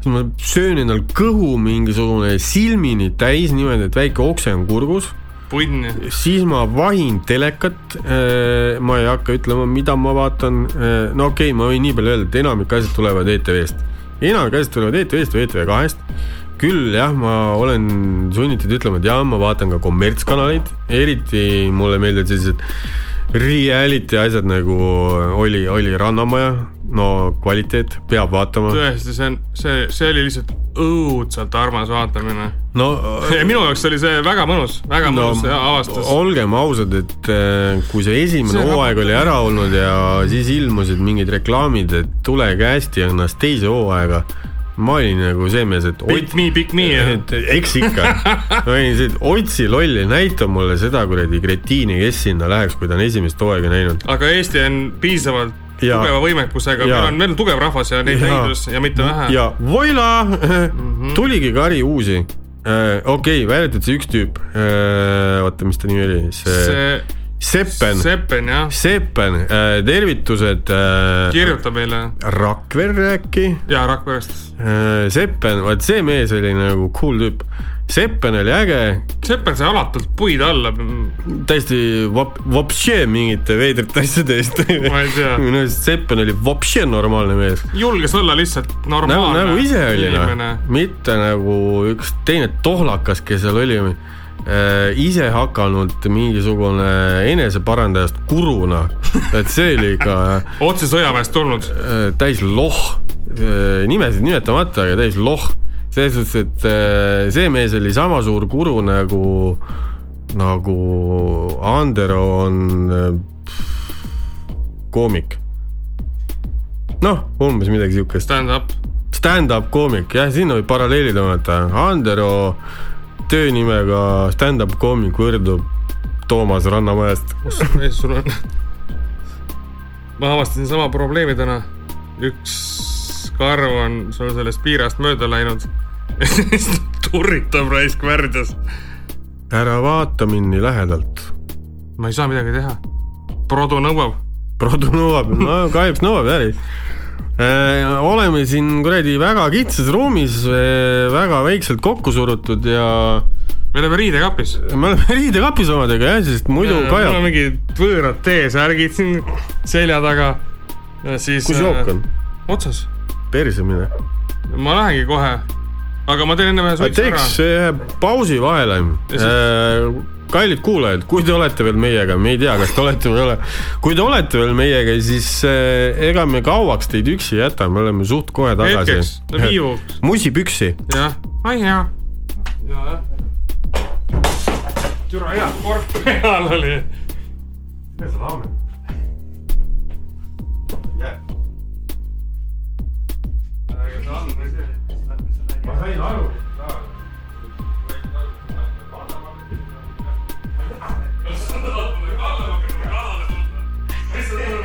siis ma söön endal kõhu mingisugune silmini täis niimoodi, et väike okse on kurgus, punn. siis ma vahin telekat, ma ei hakka ütlema, mida ma vaatan, no okei okay,, ma võin nii palju öelda, et enamik asjad tulevad ETV-st, enamik asjad tulevad ETV-st või ETV kahest. Küll jah, ma olen sunnitud ütlema, et jaa, ma vaatan ka kommertskanaleid, eriti mulle meeldivad sellised reality asjad nagu oli, oli Rannamaja, no kvaliteet, peab vaatama. tõesti, see on, see, see oli lihtsalt õudselt armas vaatamine. no minu jaoks oli see väga mõnus, väga no mõnus ja avastus. olgem ausad, et äh, kui see esimene hooaeg oli ära olnud ja siis ilmusid mingid reklaamid, et tulege hästi ennast teise hooaega, ma olin nagu see mees, et Pick me, pick me. et eks ikka, ma olin see, et otsi lolli, näita mulle seda kuradi kretiini, kes sinna läheks, kui ta on esimest hooaega näinud. aga Eesti on piisavalt. Tugeva võimekusega, meil on, meil on tugev rahvas ja neid leidus ja mitte vähe. ja voila, tuligi kari uusi. Äh,. okei välja arvatud see üks tüüp äh,, oota, mis ta nimi oli, see, see... Seppen, Seppen jah, Seppen, tervitused äh, kirjuta meile. Rakverre äkki. ja Rakverest. Seppen, vaat see mees oli nagu cool tüüp. Seppen oli äge, Seppen sai alatult puid alla, täiesti vop-, vopšee mingite veidrate asjade eest. minu arust Seppen oli vopšee normaalne mees. julges olla lihtsalt nagu, normaalne nagu ise oli noh. mitte nagu üks teine tohlakas, kes seal oli. Äh, ise hakanud mingisugune eneseparandajast kuruna, et see oli ikka otse sõjaväest tulnud. äh, täis loh, nimesid nimetamata, aga täis loh. Selles suhtes, et äh, see mees oli sama suur kuru nagu, nagu Andero on äh, koomik. noh, umbes midagi siukest. Stand-up, Stand-up koomik, jah, sinna võib paralleeli tõmmata. Andero töönimega stand-up koomik võrdub Toomas Rannamajast. mis sul on? ma avastasin sama probleemi täna. üks karv on sul sellest piirast mööda läinud. ja siis ta turritab raisk värdjas. ära vaata mind nii lähedalt. ma ei saa midagi teha. Produ nõuab. Produ nõuab, no kahjuks nõuab jälle. oleme siin kuradi väga kitsas ruumis, väga väikselt kokku surutud ja me oleme riidekapis. me oleme riidekapis omadega jah, sest muidu mul on kajab. mingid võõrad T-särgid siin selja taga. siis. kus jook on? otsas. Perse mine. ma lähengi kohe. aga ma teen enne ühe suitsu ära teeks. ühe pausi vahele Ja. kallid kuulajad, kui te olete veel meiega, me ei tea, kas te olete või ei ole. kui te olete veel meiega, siis eh, ega me kauaks teid üksi ei jäta, me oleme suht kohe tagasi hetkeks, no. viivuks. musipüksi. jah, ai hea. ja, jah. türa hea, kork peal oli. ma sain aru. issand, ma tahan, et ma kaotan, ma kaotan.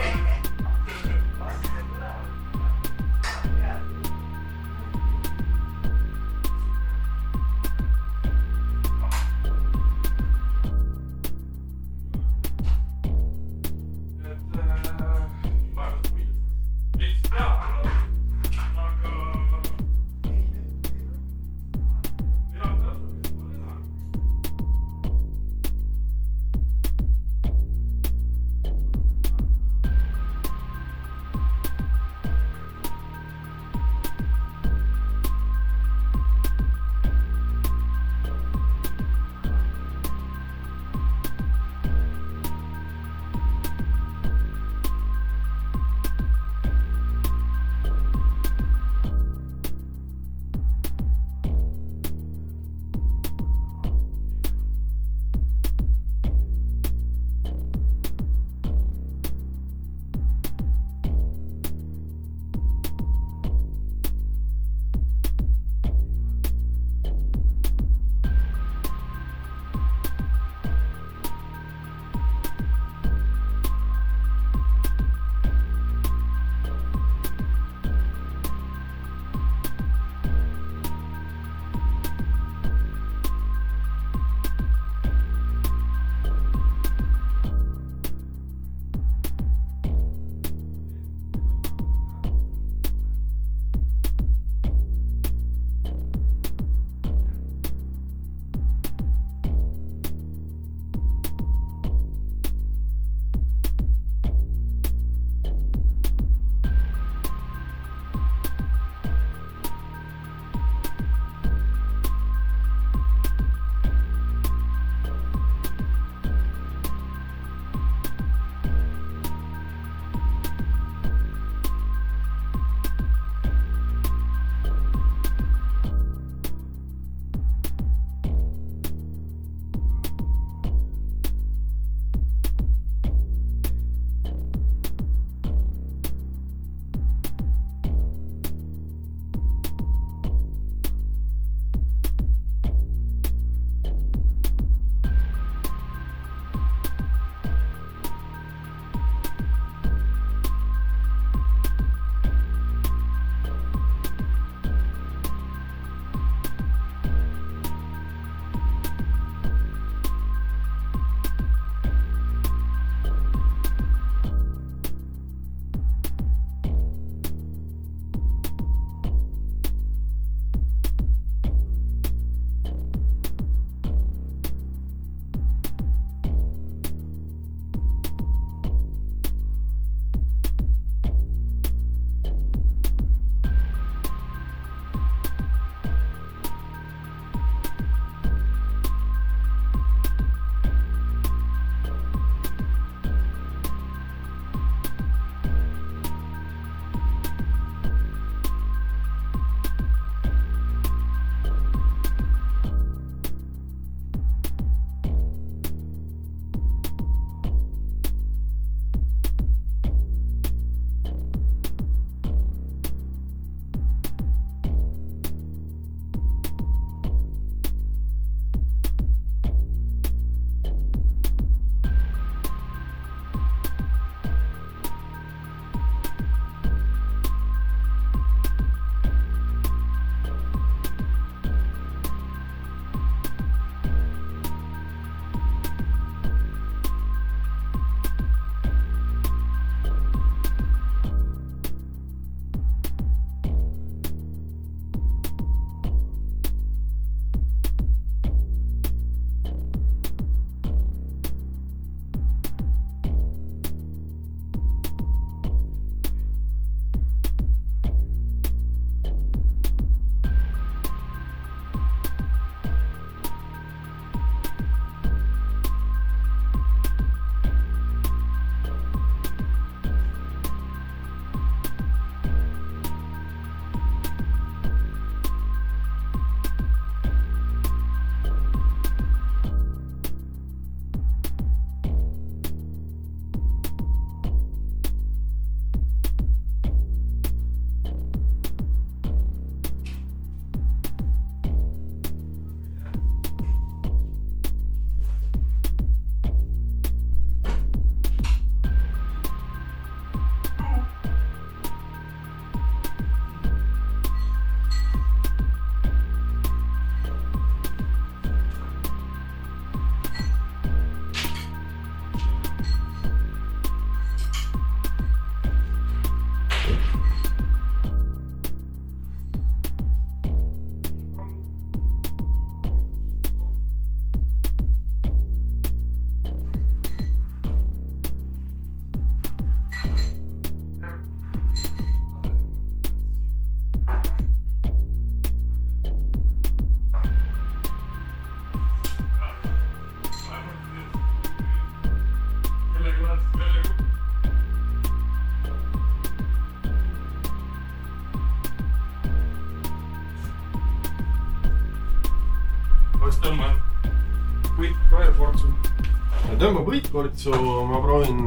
Tõmbab võitkortsu, ma proovin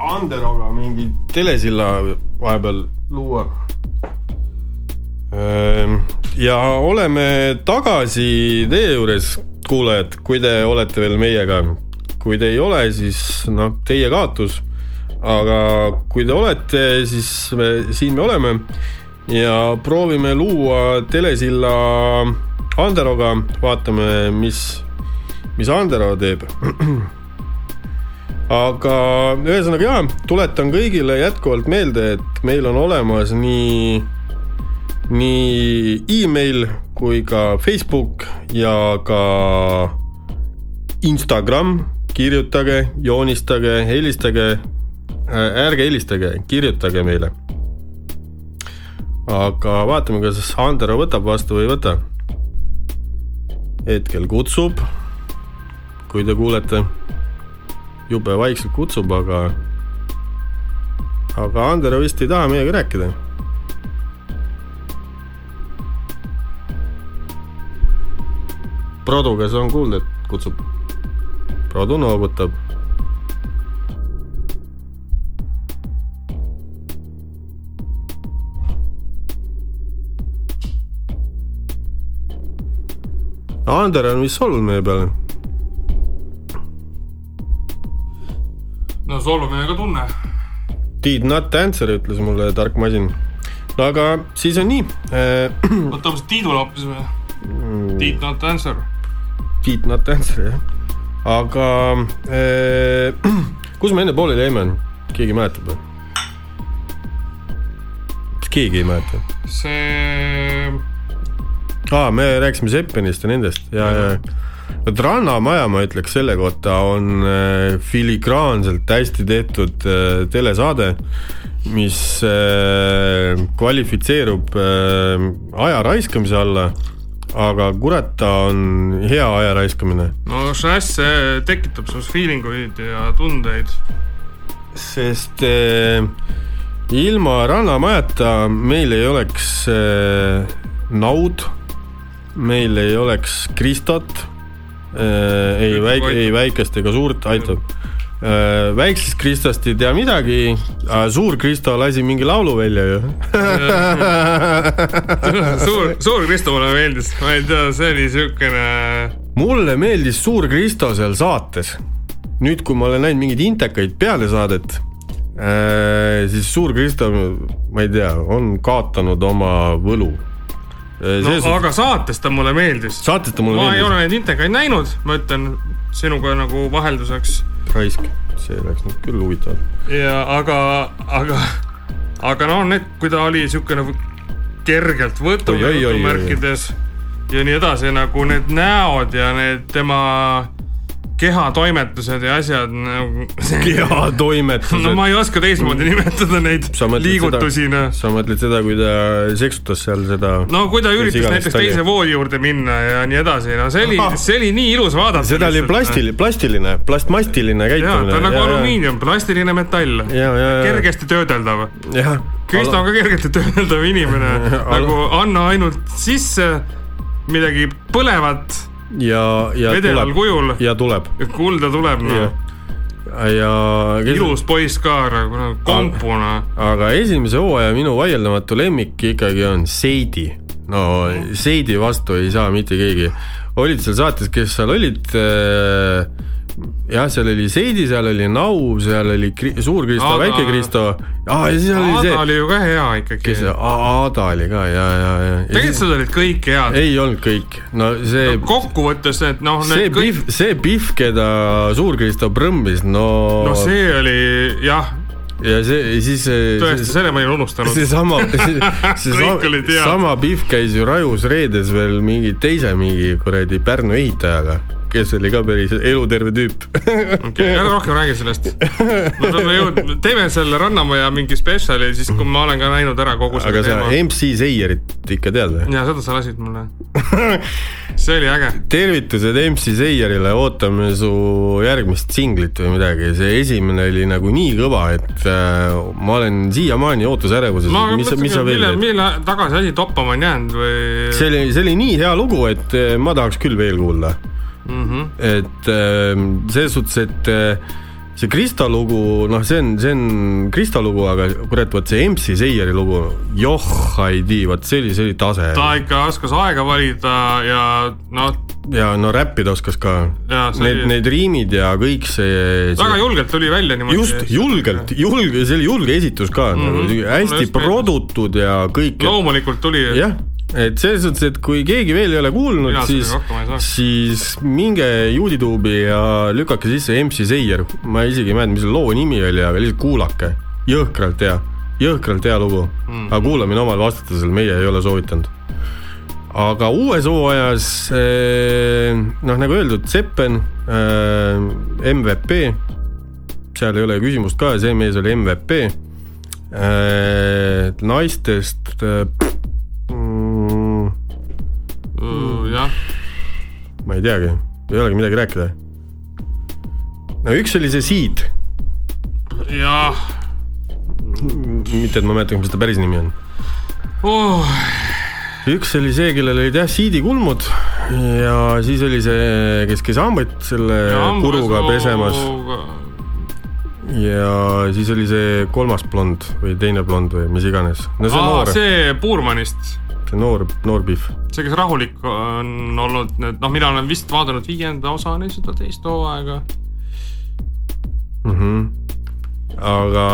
Anderoga mingi telesilla vahepeal luua. ja oleme tagasi teie juures, kuulajad, kui te olete veel meiega. kui te ei ole, siis noh, teie kaotus. aga kui te olete, siis me siin me oleme ja proovime luua telesilla Anderoga, vaatame, mis, mis Andero teeb aga ühesõnaga jaa, tuletan kõigile jätkuvalt meelde, et meil on olemas nii, nii email kui ka Facebook ja ka Instagram, kirjutage, joonistage, helistage, ärge helistage, kirjutage meile. aga vaatame, kas Andero võtab vastu või ei võta. hetkel kutsub, kui te kuulete jube vaikselt kutsub, aga, aga Andero vist ei taha meiega rääkida. Produ, kas on kuulda, et kutsub? Produ noogutab. Ander on vist solvunud meie peale no solvumine ka tunne. Did not answer, ütles mulle tark masin. no aga siis on nii äh,. võtame siis Tiidule hoopis või? Tiit not answer. Did not answer jah. aga äh, kus me enne pooleli jäime, keegi mäletab või? keegi ei mäleta? see, aa, me rääkisime Seppenist ja nendest ja, ja vot Rannamaja, ma ütleks selle kohta, on äh, filigraanselt hästi tehtud äh, telesaade, mis äh, kvalifitseerub aja raiskamise alla, aga kurat, ta on hea aja raiskamine, no Shass see tekitab sinus feeling uid ja tundeid. sest äh, ilma Rannamajata meil ei oleks äh, Naud, meil ei oleks Kristot ei väik-, ei väikest ega suurt, aitab äh,. väiksest Kristost ei tea midagi, suur Kristo lasi mingi laulu välja ju. suur, suur Kristo mulle meeldis, ma ei tea, see oli siukene, mulle meeldis Suur Kristo seal saates. nüüd, kui ma olen näinud mingeid intekaid peale saadet äh,, siis Suur Kristo, ma ei tea, on kaotanud oma võlu. No aga saates ta mulle meeldis. saates ta mulle ma ei meeldis, ole neid intekaid näinud, ma ütlen sinuga nagu vahelduseks raisk, see läks nüüd küll huvitavalt. ja aga, aga, aga no need, kui ta oli siukene kergelt võtu jutumärkides ja nii edasi, nagu need näod ja need tema kehatoimetused ja asjad nagu. kehatoimetused no ma ei oska teistmoodi nimetada neid liigutusi, noh. sa mõtled seda, kui ta seksutas seal seda no kui ta üritas näiteks ta oli. teise voodi juurde minna ja nii edasi, no see oli see oli nii ilus vaadata. seda oli plastiline, plastiline, plastmastiline jaa, käitumine. ta on nagu alumiinium, plastiline metall, kergesti töödeldav. Kristo on ka kergelt töödeldav inimene, nagu anna ainult sisse midagi põlevat ja, ja vedelal tuleb kujul, ja tuleb kulda tuleb ja noh., ja ilus poiss ka nagu kompuna. aga esimese hooaja minu vaieldamatu lemmik ikkagi on Seidi. no Seidi vastu ei saa mitte keegi. olid seal saates, kes seal olid äh, jah, seal oli Seidi, seal oli Nau, seal oli Kri Suur Kristo, Väike Kristo. aa, ja siis oli Aada see, oli ju ka hea ikkagi. Aada oli ka ja, ja, ja. tegelikult need olid kõik head. ei olnud kõik, no see no, kokkuvõttes need noh, see kõik, Pihv, see Pihv, keda Suur-Kristo prõmbis, no, no see oli jah, ja see, siis tõesti, selle ma olin unustanud. seesama, see, see Kõik olid head. sama Pihv käis ju rajus reedes veel mingi teise mingi kuradi Pärnu ehitajaga, kes oli ka päris eluterve tüüp. okei, ära rohkem räägi sellest. me peame jõudma, teeme selle Rannamaja mingi spetsiali, siis kui ma olen ka näinud ära kogu aga selle sa teema. MC Seierit ikka tead või? ja seda sa lasid mulle. see oli äge. tervitused MC Seierile, ootame su järgmist singlit või midagi, see esimene oli nagu nii kõva, et äh, ma olen siiamaani ootusärevuses, ma sa mõtlesin, mille, mille tagasi asi toppama on jäänud või? see oli, see oli nii hea lugu, et äh, ma tahaks küll veel kuulda. mm. -hmm. et äh, selles suhtes, et äh, see Krista lugu, noh, see on, see on Krista lugu, aga kurat, vot see MC Seieri lugu, joh, ei tea, vot see oli, see oli tase. ta ikka oskas aega valida ja noh, ja no räppida oskas ka. Need, need riimid ja kõik see, väga see julgelt tuli välja niimoodi. just, julgelt, julge, see oli julge esitus ka mm, Mhm. -hmm. nagu Mulle hästi produtud ja kõik. loomulikult tuli. jah, et selles suhtes, et kui keegi veel ei ole kuulnud siis siis minge Youtube'i ja lükake sisse MC Seier, ma isegi ei mäleta, mis selle loo nimi oli, aga lihtsalt kuulake, jõhkralt hea, jõhkralt hea lugu mm.. aga kuulamine omal vastutusel, meie ei ole soovitanud. aga uues hooajas eh, noh, nagu öeldud, Seppen äh,, MVP, seal ei ole küsimust ka, see mees oli MVP äh,. naistest jah, ma ei teagi, ei olegi midagi rääkida. no üks oli see Seed, jah mitte et ma mäletan, mis ta päris nimi on. oh,. üks oli see, kellel olid jah Seedi kulmud ja siis oli see, kes käis hambaid selle puruga pesemas ja siis oli see kolmas blond või teine blond või mis iganes. no see Aa, see Puurmanist, see noor, noor pihv. see, kes rahulik on olnud, need, noh, mina olen vist vaadanud viienda osani seda teist hooaega. Mm -hmm. aga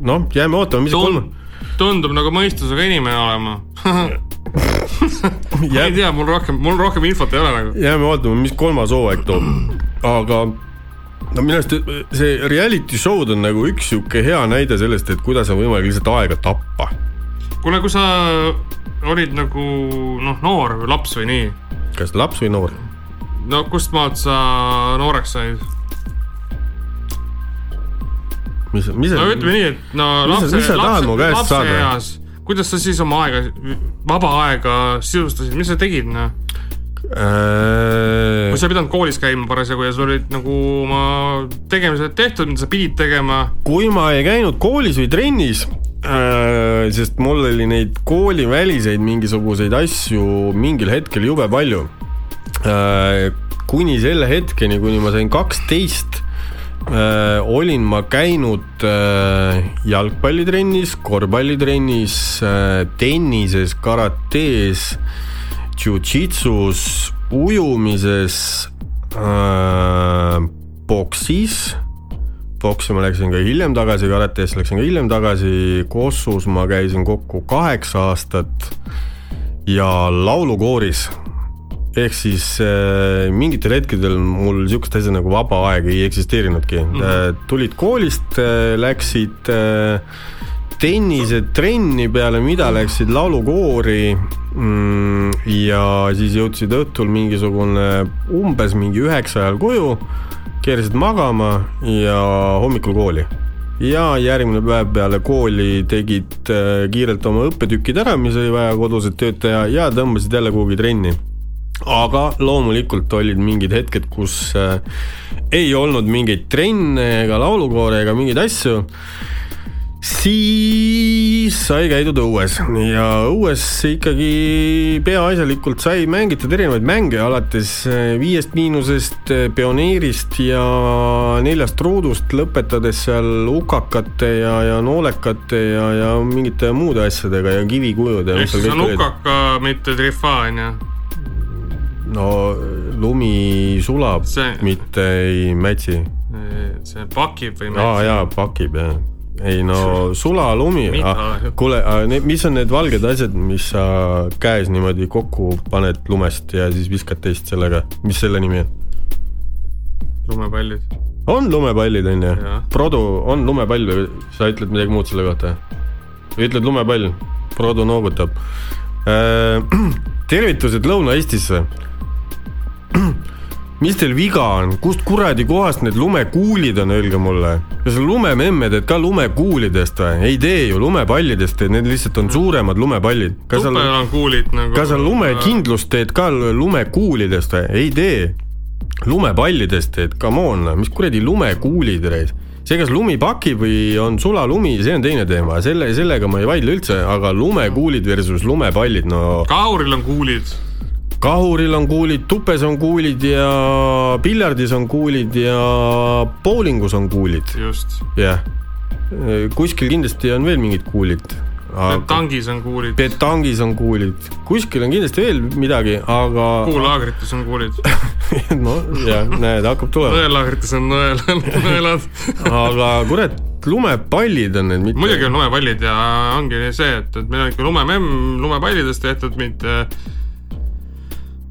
noh, jääme ootama, mis see kolm tundub nagu mõistusega inimene olema. ma ei tea, mul rohkem, mul rohkem infot ei ole nagu. jääme ootama, mis kolmas hooaeg toob, aga no minu arust see reality show'd on nagu üks sihuke hea näide sellest, et kuidas on võimalik lihtsalt aega tappa. kuule, kui sa olid nagu noh, noor või laps või nii, kas laps või noor? no kust maalt sa nooreks said? mis, mis no ütleme nii, et no lapse, lapse saada? eas, kuidas sa siis oma aega, vaba aega sisustasid, mis sa tegid, noh? äh, kui sa ei pidanud koolis käima parasjagu ja sul olid nagu oma tegemised tehtud, mida sa pidid tegema, kui ma ei käinud koolis või trennis sest mul oli neid kooliväliseid mingisuguseid asju mingil hetkel jube palju äh,. kuni selle hetkeni, kuni ma sain kaksteist äh,, olin ma käinud äh, jalgpallitrennis, korvpallitrennis äh,, tennises, karates, jujitsus, ujumises äh,, boksis boksi ma läksin ka hiljem tagasi, karatesse läksin ka hiljem tagasi, Kossus ma käisin kokku kaheksa aastat ja laulukooris. ehk siis äh, mingitel hetkedel mul sihukest asja nagu vaba aeg ei eksisteerinudki mm. -hmm. tulid koolist äh,, läksid äh, tennisetrenni peale, mida läksid laulukoori mm, ja siis jõudsid õhtul mingisugune umbes mingi üheksa ajal koju keerasid magama ja hommikul kooli. ja järgmine päev peale kooli tegid äh, kiirelt oma õppetükid ära, mis oli vaja kodused tööd teha ja tõmbasid jälle kuhugi trenni. aga loomulikult olid mingid hetked, kus äh, ei olnud mingeid trenne ega laulukoore ega mingeid asju siis sai käidud õues ja õues ikkagi peaasjalikult sai mängitud erinevaid mänge, alates eh, viiest miinusest, pioneerist ja neljast ruudust, lõpetades seal hukakate ja, ja noolekate ja, ja mingite muude asjadega ja kivikujude. ehk siis on hukaka, mitte trifa, onju. no lumi sulab, See- mitte ei mätsi. see pakib või aa jaa, pakib jah. Ei no sulalumi Mida?, kuule, mis on need valged asjad, mis sa käes niimoodi kokku paned lumest ja siis viskad teist sellega, mis selle nimi on? lumepallid. on lumepallid on ju Produ on lumepall või sa ütled midagi muud selle kohta? või ütled lumepall? Produ noogutab. tervitused Lõuna-Eestisse. mis teil viga on, kust kuradi kohast need lumekuulid on, öelge mulle. kas lumememme teed ka lumekuulidest või? ei tee ju, lumepallidest teed, need lihtsalt on suuremad lumepallid. kas sa, nagu. kas sa lumekindlust teed ka lumekuulidest või? ei tee. lumepallidest teed, come on, mis kuradi lumekuulid reis see, kas lumi pakib või on sulalumi, see on teine teema, selle, sellega ma ei vaidle üldse, aga lumekuulid versus lumepallid, no kauril on kuulid. Kahuril on kuulid, tupes on kuulid ja piljardis on kuulid ja bowlingus on kuulid, just. jah. kuskil kindlasti on veel mingid kuulid. tangis on kuulid, petangis on kuulid, kuskil on kindlasti veel midagi, aga kuulaagrites on kuulid, no ja näed, hakkab tulema, nõelaagrites on nõel, nõelad. aga kurat, lumepallid on need, mitte muidugi on lumepallid ja ongi see, et, et meil on ikka lumememm lumepallidest tehtud, mitte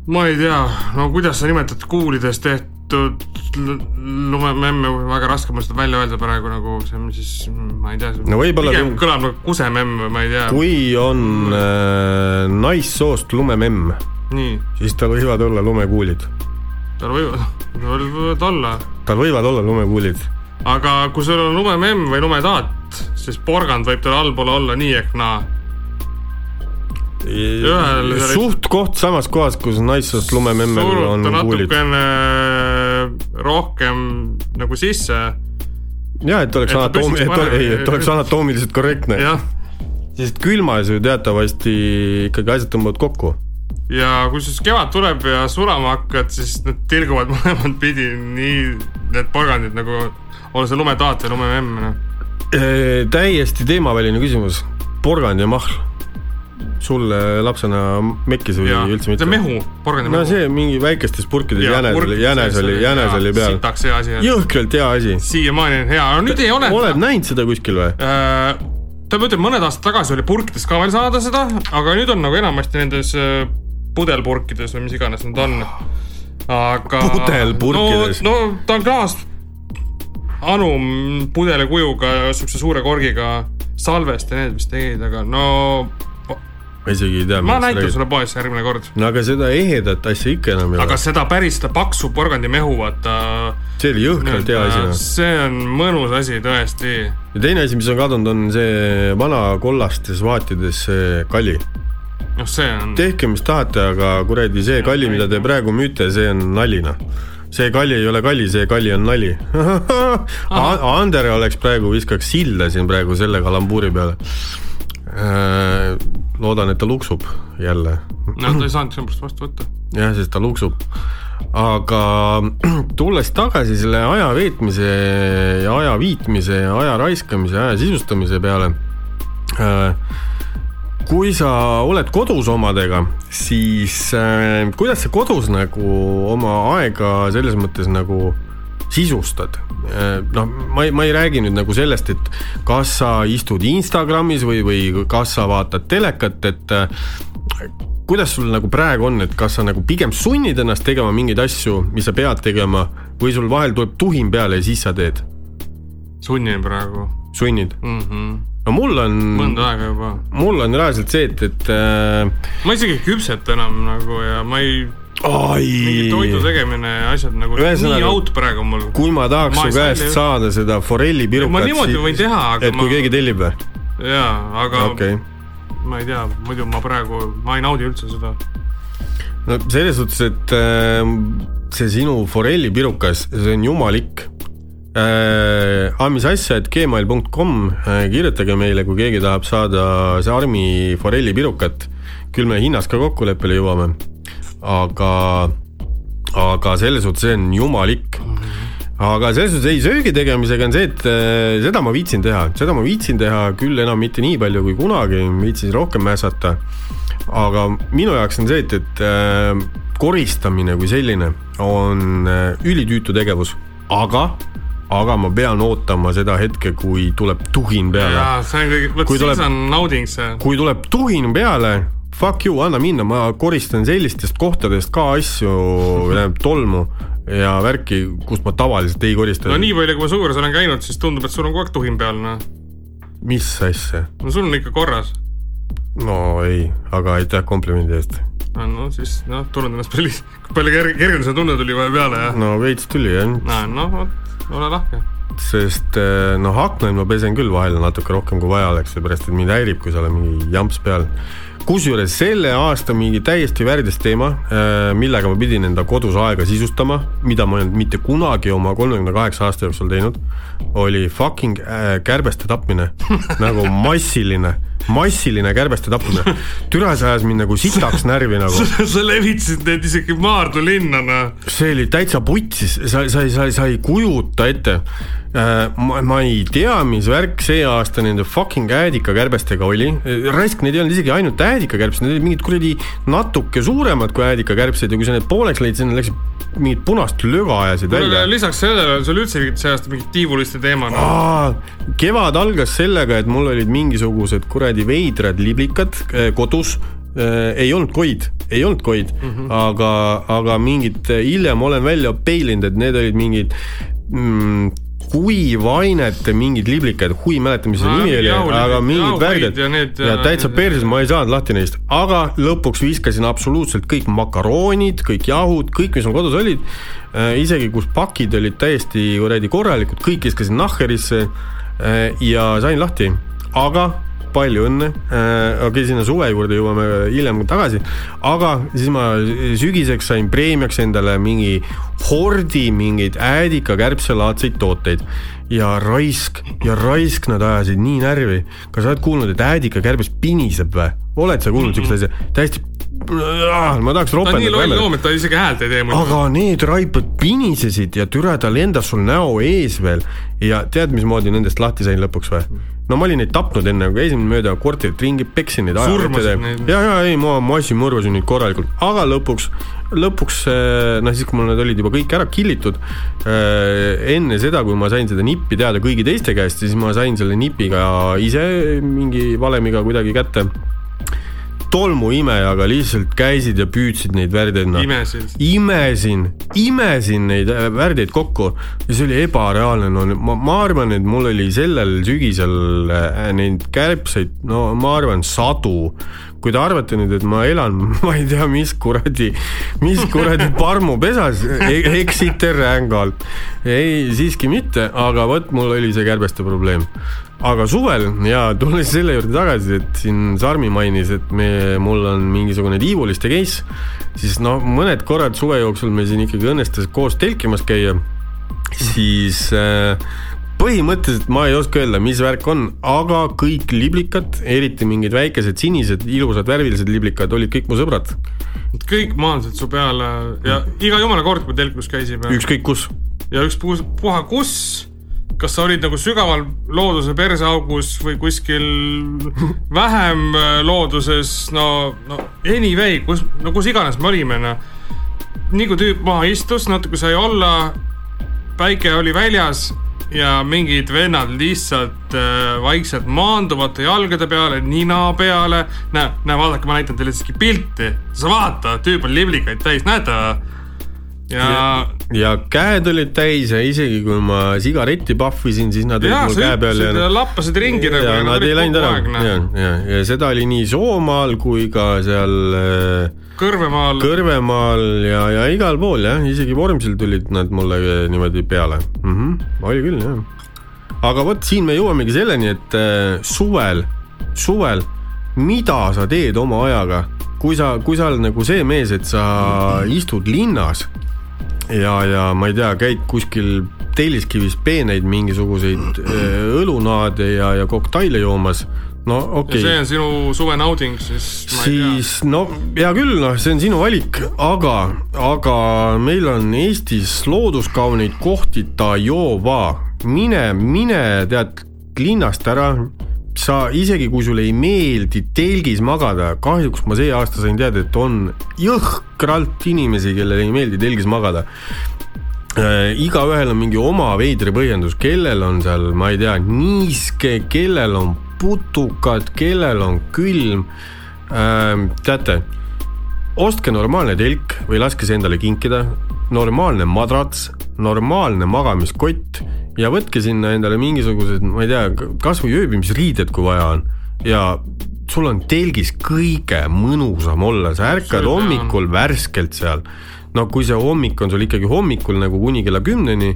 ma ei tea, no kuidas sa nimetad kuulidest tehtud lumememme, väga raske mul seda välja öelda praegu nagu see on siis, ma ei tea. No võib-olla pigem kõlab nagu kusememm või ma ei tea. kui on äh, naissoost lumememm, siis tal võivad olla lumekuulid, tal võivad, tal võivad olla, tal võivad olla lumekuulid aga kui sul on lumememm või lumetaat, siis porgand võib tal allpool olla nii ehk naa. Suht-koht samas kohas, kus naissoost lumememmel on kuulid. natukene rohkem nagu sisse, ja et oleks anatoomi-, et, ei, et oleks anatoomiliselt korrektne, sest külmas ju teatavasti ikkagi asjad tõmbavad kokku. ja kui siis kevad tuleb ja sulama hakkad, siis need tilguvad mõlemat pidi nii need porgandid nagu, ole see lumetaat või lumememm, noh. täiesti teemaväline küsimus, porgand ja mahl. Sulle lapsena mekkis või ja üldse see mitte? mehu, porgandi no mehu. see mingi väikestes purkides jänes oli, jänes oli, jänes oli peal. sitaks hea asi. jõhkralt hea asi. siiamaani on hea, no nüüd ei ole. oled näinud seda kuskil või? Äh, tähendab, ütleme mõned aastad tagasi oli purkides ka veel saada seda, aga nüüd on nagu enamasti nendes äh, pudelpurkides või mis iganes nad on. aga. Pudelpurkides. no, no ta on klaas, anum pudeli kujuga, siukse suure korgiga salvest ja need vist tegid, aga no ma isegi ei tea. ma näitan sulle poes järgmine kord. no aga seda ehedat asja ikka enam ei aga ole. seda päris, seda paksu porgandimehu, vaata. see oli jõhkralt hea asi noh. see on mõnus asi tõesti. ja teine asi, mis on kadunud, on see vana kollastes vaatides see kali. noh, see on. tehke, mis tahate, aga kuradi see kalli, mida te praegu müüte, see on nali noh. see kali ei ole kali, see kali on nali. Andere oleks praegu, viskaks silda siin praegu selle kalambuuri peale. loodan, et ta luksub jälle. no ta ei saanud sellepärast vastu võtta. jah, sest ta luksub. aga tulles tagasi selle aja veetmise ja aja viitmise ja aja raiskamise, aja sisustamise peale. kui sa oled kodus omadega, siis äh, kuidas sa kodus nagu oma aega selles mõttes nagu sisustad? noh, ma ei, ma ei räägi nüüd nagu sellest, et kas sa istud Instagramis või, või kas sa vaatad telekat, et äh, kuidas sul nagu praegu on, et kas sa nagu pigem sunnid ennast tegema mingeid asju, mis sa pead tegema või sul vahel tuleb tuhin peale ja siis sa teed, sunnin praegu sunnid? mm. -hmm. no mul on, mõnda aega juba. mul on reaalselt see, et, et äh, ma isegi ei küpseta enam nagu ja ma ei, mingi toidu tegemine ja asjad nagu Ühesõnaga- nii out praegu mul. kui ma tahaks Ma su ei käest ju- saada seda forellipirukat, ma niimoodi võin teha, aga et kui ma, keegi tellib või? jaa, aga okay., ma ei tea, muidu ma praegu, ma ei naudi üldse seda. no selles suhtes, et äh, see sinu forellipirukas, see on jumalik äh,. aga mis asja, et gmail.com äh,, kirjutage meile, kui keegi tahab saada see Armi forellipirukat. küll me hinnas ka kokkuleppele jõuame, aga, aga selles suhtes see on jumalik aga selles suhtes ei, söögi tegemisega on see, et äh, seda ma viitsin teha, seda ma viitsin teha küll enam mitte nii palju kui kunagi, viitsin rohkem mässata. aga minu jaoks on see, et, et äh, koristamine kui selline on äh, ülitüütu tegevus, aga, aga ma pean ootama seda hetke, kui tuleb tuhin peale. see on kõige, vot siis tuleb- on nauding see. kui tuleb tuhin peale, fuck you, anna minna, ma koristan sellistest kohtadest ka asju, tähendab tolmu ja värki, kust ma tavaliselt ei korista no nii palju, kui ma su juures olen käinud, siis tundub, et sul on kogu aeg tuhin peal, noh. mis asja? no sul on ikka korras. no ei, aga aitäh komplimendi eest. no siis, noh, tunnen ennast palju, palju kerg-, kergem see tunne tuli vahepeal peale, jah. no veits tuli jah, noh, vot, ole lahke. sest eh, noh, aknaid ma pesen küll vahel natuke rohkem kui vaja oleks, seepärast et mind häirib, kui seal on mingi jamps peal. Kusjuures selle aasta mingi täiesti värdjas teema, millega ma pidin enda kodus aega sisustama, mida ma ei olnud mitte kunagi oma kolmekümne kaheksa aasta jooksul teinud, oli fucking äh, kärbeste tapmine. Nagu massiline, massiline kärbeste tapmine. türa, see ajas mind nagu sitaks närvi nagu. sa levitasid neid isegi Maardu linna, noh. see oli täitsa putsis, sa, sa, sa, sa ei kujuta ette. ma, ma ei tea, mis värk see aasta nende fucking äädikakärbestega oli. raisk, need ei olnud isegi ainult äädikakärbsed, need olid mingid kuradi natuke suuremad kui äädikakärbsed ja kui sa need pooleks lõid, siis need läksid mingit punast löga ajasid välja. lisaks sellele on sul üldse see aasta mingi tiivuliste teema. Aa, kevad algas sellega, et mul olid mingisugused kuradi veidrad liblikad eh, kodus eh, ei olnud koid, ei olnud koid mm, -hmm. aga, aga mingid, hiljem olen välja peilinud, et need olid mingid mm, kuivainete mingid liblikad, hui ei mäleta, mis see nimi oli, aga mingid värgid ja need, ja äh, täitsa perses, ma ei saanud lahti neist, aga lõpuks viskasin absoluutselt kõik makaroonid, kõik jahud, kõik, mis mul kodus olid, isegi kus pakid olid täiesti kuradi korralikud, kõik viskasin nahherisse äh, ja sain lahti, aga palju õnne, okei okay,, sinna suve juurde jõuame hiljem tagasi, aga siis ma sügiseks sain preemiaks endale mingi hordi mingeid äädika-kärbselaadseid tooteid ja raisk ja raisk nad ajasid nii närvi. kas sa oled kuulnud, et äädika-kärbes piniseb või? oled sa kuulnud siukest asja? täiesti, ma tahaks ta on nii loll ropendada. loom, et ta isegi häält ei tee muidu. aga need raipad pinisesid ja türa ta lendas sul näo ees veel ja tead, mismoodi nendest lahti sain lõpuks või? No ma olin neid tapnud enne, kui käisin mööda korterit ringi, peksin neid. Surmasid neid? ja, ja ei, ma massi mõrvasin neid korralikult, aga lõpuks, lõpuks noh, siis kui mul need olid juba kõik ära killitud, enne seda, kui ma sain seda nippi teada kõigi teiste käest, siis ma sain selle nipiga ise mingi valemiga kuidagi kätte tolmuimejaga lihtsalt käisid ja püüdsid neid värdeid noh. imesid. imesin, imesin neid äh, värdeid kokku ja see oli ebareaalne, no ma, ma arvan, et mul oli sellel sügisel äh, neid kärbseid, no ma arvan sadu. kui te arvate nüüd, et ma elan, ma ei tea, mis kuradi, mis kuradi parmupesas e, eksite rängalt. ei, siiski mitte, aga vot mul oli see kärbeste probleem aga suvel ja tulles selle juurde tagasi, et siin Sarmi mainis, et me, mul on mingisugune tiivuliste case, siis no mõned korrad suve jooksul me siin ikkagi õnnestus koos telkimas käia, siis äh, põhimõtteliselt ma ei oska öelda, mis värk on, aga kõik liblikad, eriti mingid väikesed sinised ilusad värvilised liblikad olid kõik mu sõbrad, kõik maandusid su peale ja iga jumala kord, kui telkus käisime. Ükskõik kus. ja ükspuha puha kus, kas sa olid nagu sügaval looduse perseaugus või kuskil vähem äh, looduses, no, no anyway, kus, no kus iganes me olime, noh. nii kui tüüp maha istus, natuke sai olla, päike oli väljas ja mingid vennad lihtsalt äh, vaikselt maanduvad ta jalgade peale, nina peale. näe, näe, vaadake, ma näitan teile siiski pilti, sa vaata, tüüp on liblikaid täis, näete või? ja, ja ja käed olid täis ja isegi kui ma sigaretti pahvisin, siis nad olid mul käe peal ja lappasid ringi nagu. ja nad ei läinud ära, ja, ja, ja seda oli nii Soomaal kui ka seal äh, Kõrvemaal. Kõrvemaal ja, ja igal pool jah, isegi Vormsil tulid nad mulle niimoodi peale mm. -hmm, oli küll jah. aga vot siin me jõuamegi selleni, et äh, suvel, suvel, mida sa teed oma ajaga, kui sa, kui sa oled nagu see mees, et sa istud linnas ja, ja ma ei tea, käid kuskil Telliskivis peeneid mingisuguseid äh, õlunaade ja, ja koktaile joomas, no okei see on sinu suvenauding, siis ma ei tea. siis no hea küll, noh, see on sinu valik, aga, aga meil on Eestis looduskauneid kohti Tajova, mine, mine tead linnast ära. Sa isegi kui sulle ei meeldi telgis magada, kahjuks ma see aasta sain teada, et on jõhkralt inimesi, kellele ei meeldi telgis magada äh, igaühel on mingi oma veidri põhjendus, kellel on seal, ma ei tea, niiske, kellel on putukad, kellel on külm ähm,. teate, ostke normaalne telk või laske see endale kinkida, normaalne madrats, normaalne magamiskott ja võtke sinna endale mingisugused, ma ei tea, kasvõi ööbimisriided, kui vaja on. Ja sul on telgis kõige mõnusam olla, sa ärkad hommikul värskelt seal no kui see hommik on sul ikkagi hommikul nagu kuni kella kümneni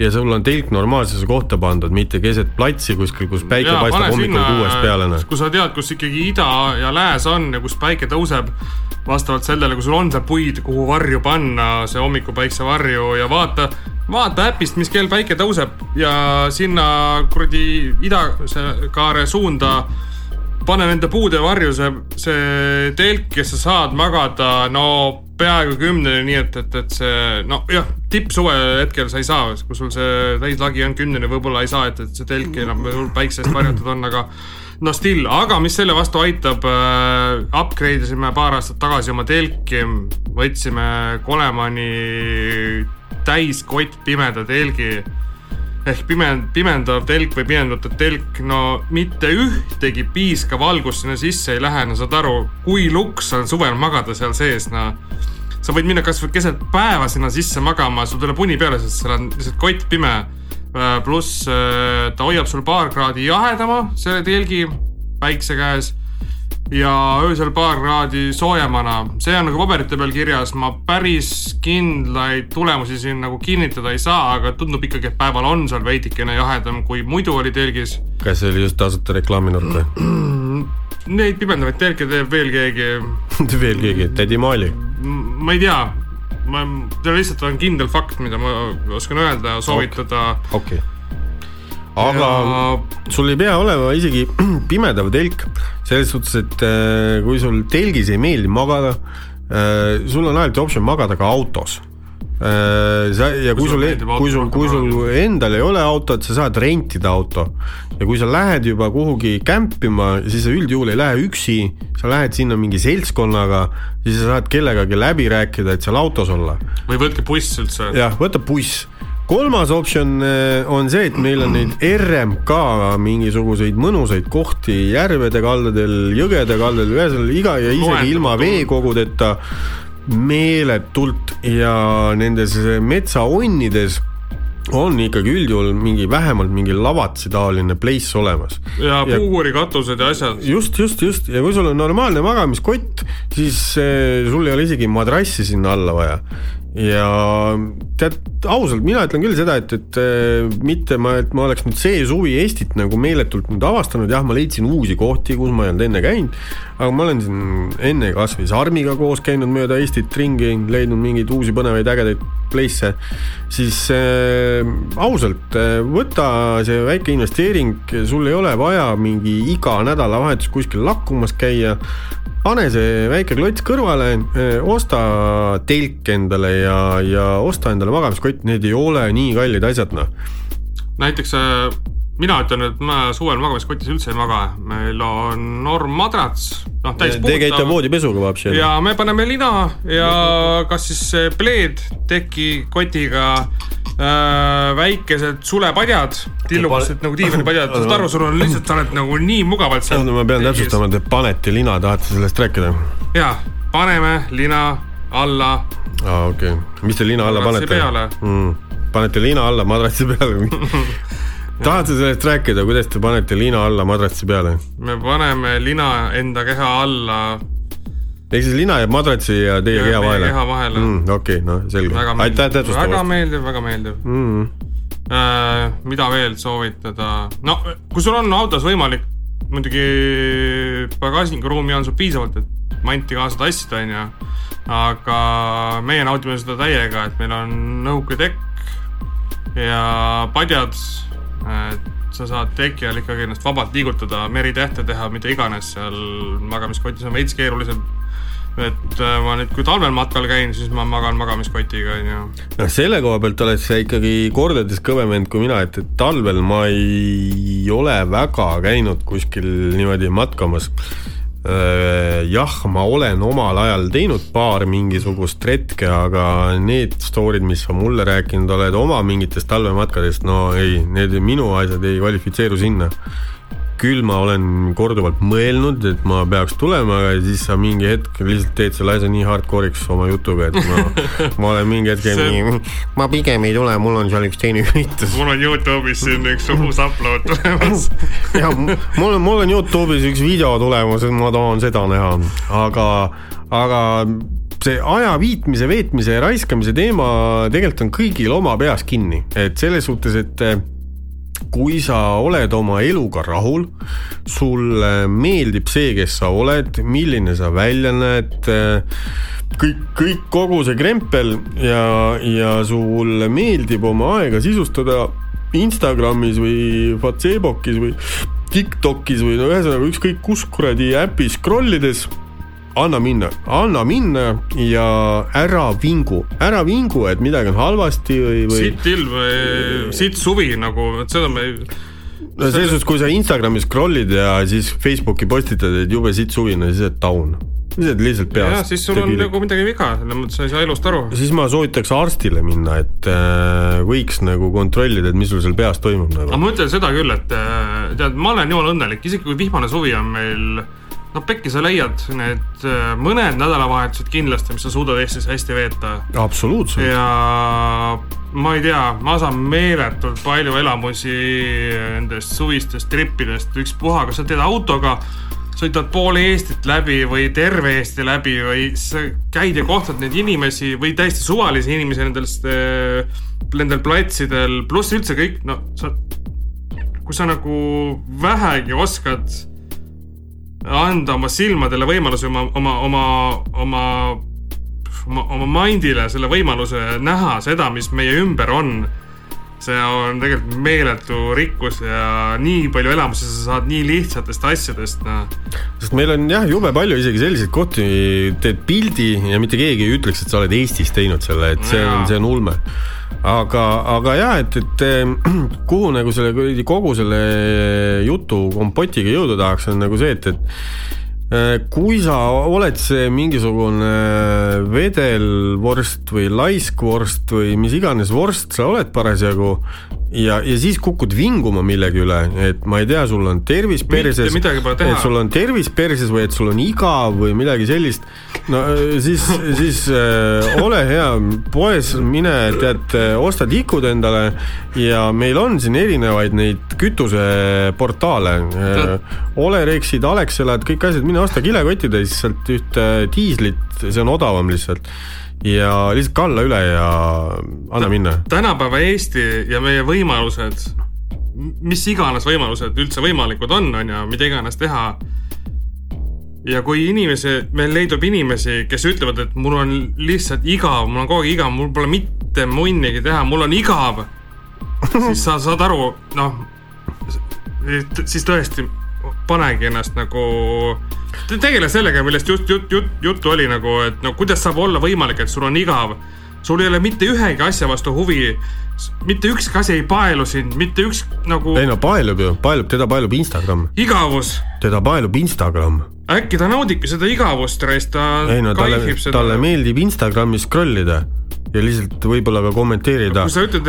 ja sul on telk normaalsesse kohta pandud, mitte keset platsi kuskil, kus päike Jaa, paistab hommikul kuuest peale, noh. kui sa tead, kus ikkagi ida ja lääs on ja kus päike tõuseb, vastavalt sellele, kui sul on seal puid, kuhu varju panna, see hommikupäikse varju ja vaata, vaata äpist, mis kell päike tõuseb ja sinna kuradi idakaare suunda pane nende puude varju see, see telk, kes sa saad magada, no peaaegu kümneni, nii et, et, et see no jah, tippsuve hetkel sa ei saa, kui sul see täislagi on kümneni, võib-olla ei saa, et, et see telk enam päikse eest varjatud on, aga no still, aga mis selle vastu aitab äh,, upgrade isime paar aastat tagasi oma telki, võtsime Kolemani täiskott pimeda telgi ehk pime-, pimendav telk või pimendatud telk, no mitte ühtegi piiska valgust sinna sisse ei lähe, no saad aru, kui luks on suvel magada seal sees, no. sa võid minna kasvõi keset päeva sinna sisse magama, sul tuleb uni peale, sest seal on lihtsalt kott pime. Äh, pluss äh, ta hoiab sul paar kraadi jahedama, selle telgi päikse käes ja öösel paar kraadi soojemana, see on nagu paberite peal kirjas, ma päris kindlaid tulemusi siin nagu kinnitada ei saa, aga tundub ikkagi, et päeval on seal veidikene jahedam, kui muidu oli telgis. kas see oli just tasuta reklaaminurk või? Neid pimendavaid telke teeb veel keegi. Veel keegi, tädi Maali? ma ei tea, ma, see lihtsalt on kindel fakt, mida ma oskan öelda ja soovitada. Okei okay aga ja... sul ei pea olema isegi pimedav telk, selles suhtes, et äh, kui sul telgis ei meeldi magada, äh, sul on alati optsioon magada ka autos. Äh, sa ja kui, kui sul, kui sul, kui sul endal ei ole autot, sa saad rentida auto. Ja kui sa lähed juba kuhugi kämpima, siis sa üldjuhul ei lähe üksi, sa lähed sinna mingi seltskonnaga, siis sa saad kellegagi läbi rääkida, et seal autos olla. või võtke buss üldse. jah, võta buss kolmas optsioon eh, on see, et meil on neid RMK mingisuguseid mõnusaid kohti järvede kaldadel, jõgede kaldadel, ühesõnaga iga ja isegi ilma veekogudeta meeletult ja nendes metsaonnides on ikkagi üldjuhul mingi vähemalt mingi lavatsi taoline place olemas. ja puurikatused ja asjad. just, just, just ja kui sul on normaalne magamiskott, siis äh, sul ei ole isegi madrassi sinna alla vaja ja tead, ausalt, mina ütlen küll seda, et, et äh, mitte ma, et ma oleks nüüd see suvi Eestit nagu meeletult nüüd avastanud, jah, ma leidsin uusi kohti, kus ma ei olnud enne käinud, aga ma olen siin enne kas või Sarmiga koos käinud mööda Eestit ringi, leidnud mingeid uusi põnevaid ägedaid place'e, siis äh, ausalt äh,, võta see väike investeering, sul ei ole vaja mingi iga nädalavahetus kuskil lakkumas käia, pane see väike klots kõrvale, eh, osta telk endale ja, ja osta endale magamiskott, need ei ole nii kallid asjad, noh. näiteks äh, mina ütlen, et ma suvel magamiskotis üldse ei maga, meil on normmadrats, noh täis puhtav. Te käite voodipesuga vapsi? ja me paneme lina ja kas siis pleed teki kotiga äh, väikesed sulepadjad, tillukesed nagu diivanipadjad, saad aru, sul on lihtsalt, sa oled nagu nii mugavalt seal. ma pean täpsustama, te panete lina, tahate sellest rääkida? jaa, paneme lina alla. Aa, okei okay., mis te lina alla panete? Mm. panete lina alla madratsi peale tahad sa sellest rääkida, kuidas te panete lina alla madratsi peale? me paneme lina enda keha alla ehk siis lina jääb madratsi ja teie ja keha vahele? keha vahele mm,. okei okay,, noh, selge. aitäh täpsustamast. väga meeldiv, väga meeldiv mm.. Äh, mida veel soovitada, no kui sul on autos võimalik, muidugi pagasnikuruumi on sul piisavalt, et manti kaasa tassida, onju. Aga meie naudime seda täiega, et meil on nõuketekk ja padjad, et sa saad teki all ikkagi ennast vabalt liigutada, meritähte teha, mida iganes seal magamiskotis on veits keerulisem et äh, ma nüüd, kui talvel matkal käin, siis ma magan magamiskotiga, onju. noh, selle koha pealt oled sa ikkagi kordades kõvem vend kui mina, et, et talvel ma ei ole väga käinud kuskil niimoodi matkamas. Äh, jah, ma olen omal ajal teinud paar mingisugust retke, aga need story'd, mis sa mulle rääkinud oled oma mingitest talvematkadest, no ei, need minu asjad ei kvalifitseeru sinna küll ma olen korduvalt mõelnud, et ma peaks tulema, aga siis sa mingi hetk lihtsalt teed selle asja nii hardcore'iks oma jutuga, et ma, ma olen mingi hetk see... nii, ma pigem ei tule, mul on seal üks teine üritus. mul on Youtube'is siin üks uus upload tulemas. Jah, mul on, mul on Youtube'is üks video tulemas, et ma tahan seda näha, aga, aga see aja viitmise, veetmise ja raiskamise teema tegelikult on kõigil oma peas kinni, et selles suhtes, et kui sa oled oma eluga rahul, sulle meeldib see, kes sa oled, milline sa välja näed, kõik, kõik, kogu see krempel ja, ja sulle meeldib oma aega sisustada Instagramis või Facebookis või Tiktokis või no ühesõnaga ükskõik kus kuradi äpis scroll ides anna minna, anna minna ja ära vingu, ära vingu, et midagi on halvasti või, või. sitt ilm, sitt suvi nagu, et seda me ei. no selles suhtes, kui sa Instagramis scroll'id ja siis Facebooki postitad, et jube sitt suvine, siis oled down sa oled lihtsalt peast. jah, siis sul on nagu midagi viga, selles mõttes sa ei saa elust aru. siis ma soovitaks arstile minna, et äh, võiks nagu kontrollida, et mis sul seal peas toimub nagu. aga ma ütlen seda küll, et äh, tead, ma olen jumala õnnelik, isegi kui vihmane suvi on meil no pekki sa leiad need äh, mõned nädalavahetused kindlasti, mis sa suudad Eestis hästi veeta. absoluutselt. ja ma ei tea, ma saan meeletult palju elamusi nendest suvistest trippidest, ükspuha, kas sa teed autoga sõidad pool Eestit läbi või terve Eesti läbi või sa käid ja kohtad neid inimesi või täiesti suvalisi inimesi nendest, nendel platsidel, pluss üldse kõik, no sa, kui sa nagu vähegi oskad anda oma silmadele võimaluse oma, oma, oma, oma, oma, oma mind'ile selle võimaluse näha seda, mis meie ümber on see on tegelikult meeletu rikkus ja nii palju elamusi sa saad nii lihtsatest asjadest, noh. sest meil on jah, jube palju isegi selliseid kohti, teed pildi ja mitte keegi ei ütleks, et sa oled Eestis teinud selle, et see on, see on ulme. Aga, aga ja, et, et kuhu nagu selle kogu selle jutu kompotiga jõuda tahaks, on nagu see, et, et kui sa oled see mingisugune vedelvorst või laiskvorst või mis iganes vorst sa oled parasjagu ja, ja siis kukud vinguma millegi üle, et ma ei tea, sul on tervis perses, et sul on tervis perses või et sul on igav või midagi sellist, no äh, siis, siis äh, ole hea, poes mine, tead, osta tikud endale ja meil on siin erinevaid neid kütuseportaale äh,. Olerexid, Alexelad, kõik asjad, mine osta kilekottides sealt ühte diislit, see on odavam lihtsalt ja lihtsalt kalla üle ja anna minna. tänapäeva Eesti ja meie võimalused, mis iganes võimalused üldse võimalikud on, on ju, mida iganes teha. ja kui inimesi, meil leidub inimesi, kes ütlevad, et mul on lihtsalt igav, mul on kogu aeg igav, mul pole mitte munnigi teha, mul on igav. siis sa saad aru, noh, siis tõesti panegi ennast nagu, tegele sellega, millest just jut, jut, juttu oli nagu, et no kuidas saab olla võimalik, et sul on igav. sul ei ole mitte ühegi asja vastu huvi, mitte ükski asi ei paelu sind, mitte üks nagu. ei no paelub ju, paelub, teda paelub Instagram. igavus. teda paelub Instagram. äkki ta naudibki seda igavust, raisk, ta ei no talle, talle meeldib Instagramis scroll ida ja lihtsalt võib-olla ka kommenteerida.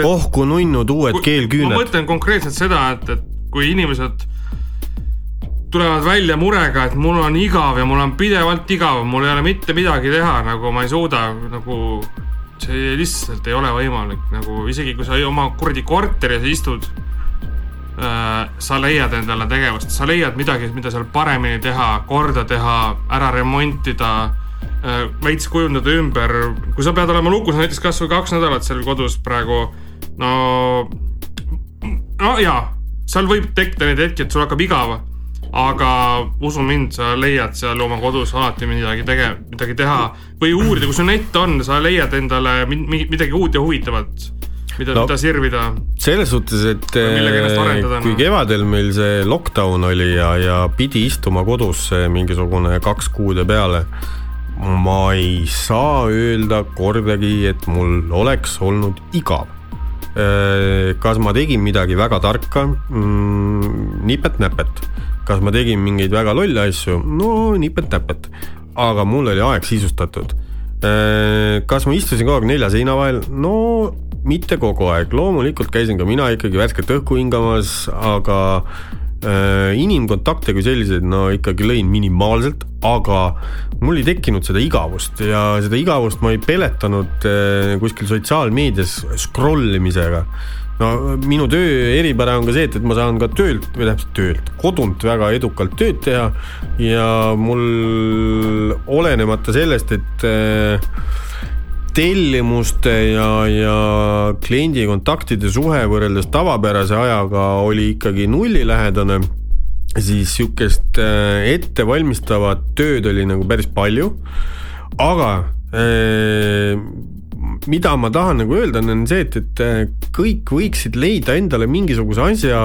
oh kui nunnud uued keelküüned. ma mõtlen konkreetselt seda, et, et kui inimesed tulevad välja murega, et mul on igav ja mul on pidevalt igav, mul ei ole mitte midagi teha, nagu ma ei suuda, nagu see lihtsalt ei ole võimalik, nagu isegi kui sa oma kuradi korteris istud äh,, sa leiad endale tegevust, sa leiad midagi, mida seal paremini teha, korda teha, ära remontida äh,, veits kujundada ümber, kui sa pead olema lukus näiteks kasvõi kaks nädalat seal kodus praegu, no, no jaa, seal võib tekkida neid hetki, et sul hakkab igav aga usu mind, sa leiad seal oma kodus alati midagi tege-, midagi teha või uurida, kui sul net on, sa leiad endale midagi uut ja huvitavat mida no,, mida sirvida. selles suhtes, et kui kevadel meil see lockdown oli ja, ja pidi istuma kodus mingisugune kaks kuud ja peale, ma ei saa öelda kordagi, et mul oleks olnud igav. kas ma tegin midagi väga tarka mm,? nipet-näpet kas ma tegin mingeid väga lolle asju? no nipet-näpet. aga mul oli aeg sisustatud. Äh, kas ma istusin kogu aeg nelja seina vahel? no mitte kogu aeg, loomulikult käisin ka mina ikkagi värsket õhku hingamas, aga äh, inimkontakte kui selliseid no ikkagi lõin minimaalselt, aga mul ei tekkinud seda igavust ja seda igavust ma ei peletanud äh, kuskil sotsiaalmeedias scroll imisega no minu töö eripära on ka see, et, et ma saan ka töölt või täpselt töölt, kodunt väga edukalt tööd teha ja mul olenemata sellest, et äh, tellimuste ja, ja kliendi kontaktide suhe võrreldes tavapärase ajaga oli ikkagi nullilähedane, siis sihukest äh, ettevalmistavat tööd oli nagu päris palju, aga äh, mida ma tahan nagu öelda, on see, et, et äh, kõik võiksid leida endale mingisuguse asja,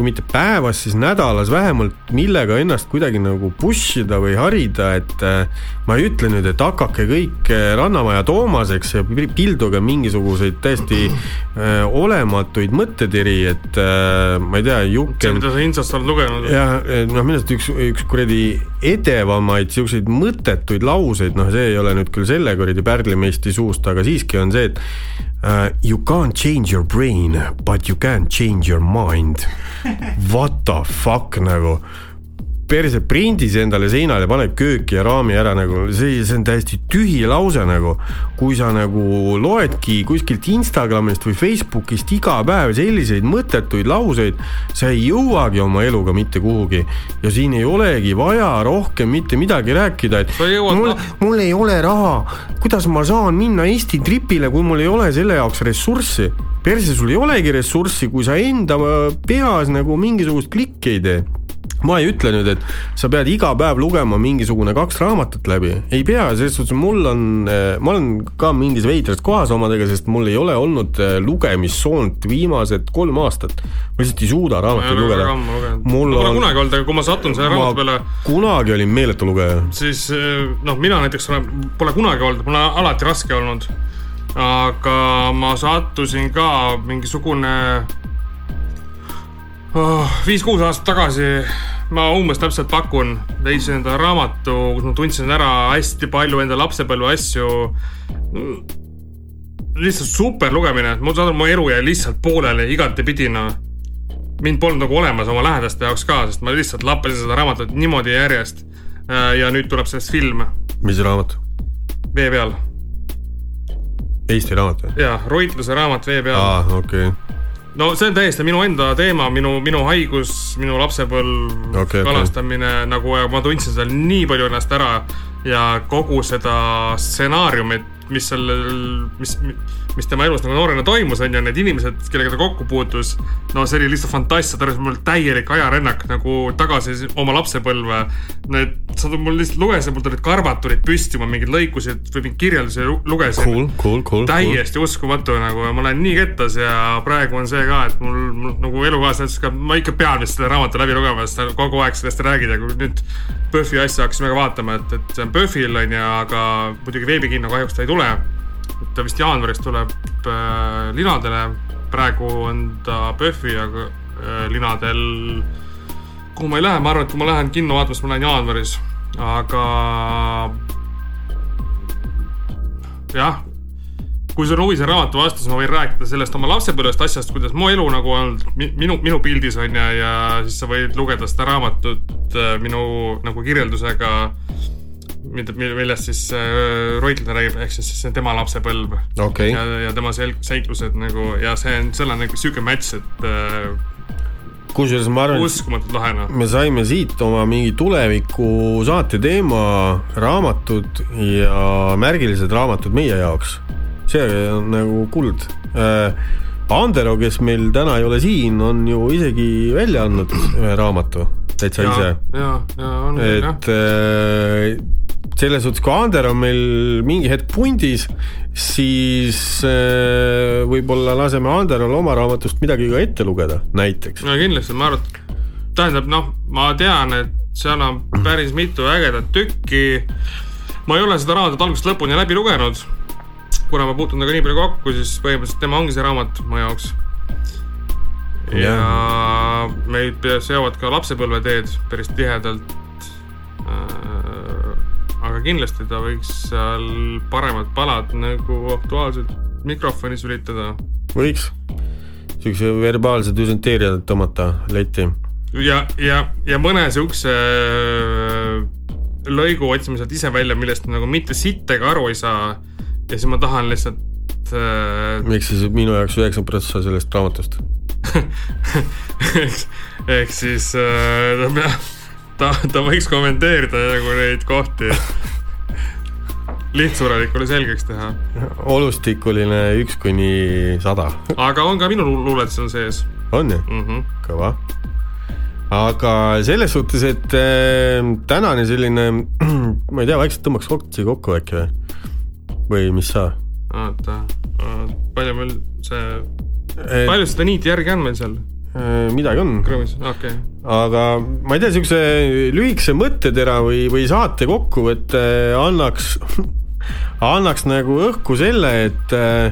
kui mitte päevas, siis nädalas vähemalt, millega ennast kuidagi nagu push ida või harida, et äh, ma ei ütle nüüd, et hakake kõik äh, Rannamaja Toomaseks ja pilduge mingisuguseid täiesti äh, olematuid mõttetiri, et äh, ma ei tea, Jukken see, mida sa Insast oled lugenud. jah, noh, minu arust üks, üks kuradi edevamaid siukseid mõttetuid lauseid, noh, see ei ole nüüd küll selle kuradi pärlimeistri suust, aga siiski on see, et uh, you can't change your brain, but you can change your mind. What the fuck nagu perse prindi see endale seinale, pane kööki ja raami ära nagu, see, see on täiesti tühi lause nagu. kui sa nagu loedki kuskilt Instagramist või Facebookist iga päev selliseid mõttetuid lauseid, sa ei jõuagi oma eluga mitte kuhugi. ja siin ei olegi vaja rohkem mitte midagi rääkida, et mul, mul ei ole raha, kuidas ma saan minna Eesti tripile, kui mul ei ole selle jaoks ressurssi perse, sul ei olegi ressurssi, kui sa enda peas nagu mingisugust klikki ei tee ma ei ütle nüüd, et sa pead iga päev lugema mingisugune kaks raamatut läbi, ei pea, selles suhtes mul on, eh, ma olen ka mingis veidras kohas omadega, sest mul ei ole olnud eh, lugemissoont viimased kolm aastat. ma lihtsalt ei suuda raamatuid lugeda. mul pole on... kunagi olnud, aga kui ma satun selle raamatu peale. kunagi olin meeletu lugeja. siis eh, noh, mina näiteks olen, pole kunagi olnud, mul on alati raske olnud. aga ma sattusin ka mingisugune viis-kuus aastat tagasi ma umbes täpselt pakun, leidsin endale raamatu, kus ma tundsin ära hästi palju enda lapsepõlve asju. lihtsalt super lugemine, ma saan aru, mu elu jäi lihtsalt pooleli igatepidi, noh. mind polnud nagu olemas oma lähedaste jaoks ka, sest ma lihtsalt lappasin seda raamatut niimoodi järjest. ja nüüd tuleb sellest film. mis raamat? Vee peal. Eesti raamat või? jaa, Roitluse raamat Vee peal. aa, okei okay no see on täiesti minu enda teema, minu, minu haigus, minu lapsepõlv okay,, kalastamine okay., nagu ma tundsin seal nii palju ennast ära ja kogu seda stsenaariumit, mis sellel, mis, mis tema elus nagu noorena toimus, on ju, need inimesed, kellega ta kokku puutus. no see oli lihtsalt fantastia, ta oli mul täielik ajarännak nagu tagasi oma lapsepõlve. Need, sa mul lihtsalt lugesin, mul tulid karbad tulid püsti, ma mingeid lõikusid või mingeid kirjeldusi lugesin. Cool, cool, cool. täiesti cool. uskumatu nagu ja ma olen nii kettas ja praegu on see ka, et mul, mul nagu elukaaslane ütles ka, ma ikka pean vist selle raamatu läbi lugema, sest ta kogu aeg sellest räägib ja kui nüüd PÖFFi asja hakkasime ka vaatama, et, et see on PÖFFil on ju, aga muidugi veebikinno kahjuks ta ei tule et ta vist jaanuaris tuleb äh, linadele, praegu on ta PÖFFi, äh, linadel, kuhu ma ei lähe, ma arvan, et kui ma lähen kinno vaatama, siis ma lähen jaanuaris, aga jah, kui sul on huvi selle raamatu vastu, siis ma võin rääkida sellest oma lapsepõlvest asjast, kuidas mu elu nagu olnud. Minu, minu pildis on ja, ja siis sa võid lugeda seda raamatut äh, minu nagu kirjeldusega millest siis äh, Roitlane räägib, ehk siis see tema lapsepõlv okay.. ja, ja tema sel-, seiklused nagu ja see on, seal on nagu sihuke match, et äh, kusjuures ma arvan, uskumatult lahe noh. me saime siit oma mingi tuleviku saate teema, raamatud ja märgilised raamatud meie jaoks. see on nagu kuld äh,. Andero, kes meil täna ei ole siin, on ju isegi välja andnud ühe raamatu täitsa ja, ise. ja, ja on. et äh, selles suhtes, kui Ander on meil mingi hetk pundis, siis äh, võib-olla laseme Anderol oma raamatust midagi ka ette lugeda, näiteks. no kindlasti, ma arvan, tähendab, noh, ma tean, et seal on päris mitu ägedat tükki. ma ei ole seda raamatut algusest lõpuni läbi lugenud. kuna ma puutun temaga nii palju kokku, siis põhimõtteliselt tema ongi see raamat mu jaoks. ja, ja meid seovad ka lapsepõlveteed päris tihedalt aga kindlasti ta võiks seal paremad palad nagu Aktuaalselt mikrofonis üritada. võiks, siukse verbaalse düsenteeria tõmmata letti. ja, ja, ja mõne siukse äh, lõigu otsime sealt ise välja, millest nagu mitte sittega aru ei saa. ja siis ma tahan lihtsalt äh.... miks siis minu jaoks üheksakümmend protsenti sellest raamatust ehk siis äh, ta peab ta, ta võiks kommenteerida nagu neid kohti. lihtsurelikule selgeks teha. olustikuline üks kuni sada. aga on ka minu luuletus on sees. on ju mm? -hmm. kõva. aga selles suhtes, et äh, tänane selline, ma ei tea, vaikselt tõmbaks otsi kokku äkki või? või mis sa? oota, palju meil see, palju seda niiti järgi on meil seal midagi on, krõõmis, okei okay.. aga ma ei tea, niisuguse lühikese mõttetera või, või saate kokkuvõte annaks, annaks nagu õhku selle, et äh,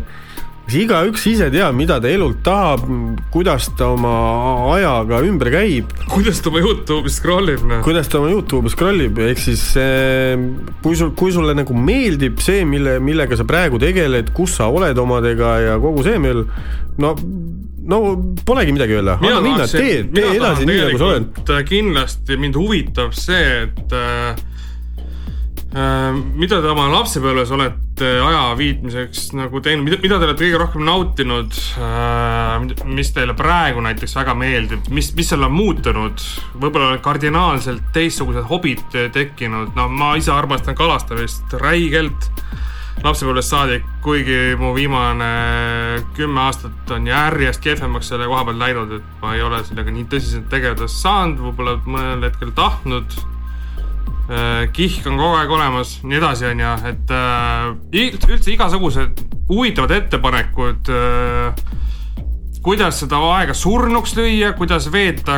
igaüks ise teab, mida ta elult tahab, kuidas ta oma ajaga ümber käib kuidas ta oma Youtube'i scroll ib, noh? kuidas ta oma Youtube'i scroll ib, ehk siis eh, kui sul, kui sulle nagu meeldib see, mille, millega sa praegu tegeled, kus sa oled omadega ja kogu see meil, no, no polegi midagi öelda, anna minna, tee, tee edasi nii nagu sa oled. kindlasti mind huvitab see, et äh, äh, mida te oma lapsepõlves olete aja viitmiseks nagu teinud, mida, mida te olete kõige rohkem nautinud äh,, mis teile praegu näiteks väga meeldib, mis, mis seal on muutunud, võib-olla kardinaalselt teistsugused hobid tekkinud, no ma ise armastan kalastamist räigelt lapsepõlvest saadik, kuigi mu viimane kümme aastat on järjest kehvemaks selle koha peal läinud, et ma ei ole sellega nii tõsiselt tegeleda saanud, võib-olla mõnel hetkel tahtnud. kihk on kogu aeg olemas, nii edasi, onju, et äh, üldse igasugused huvitavad ettepanekud äh, kuidas seda aega surnuks lüüa, kuidas veeta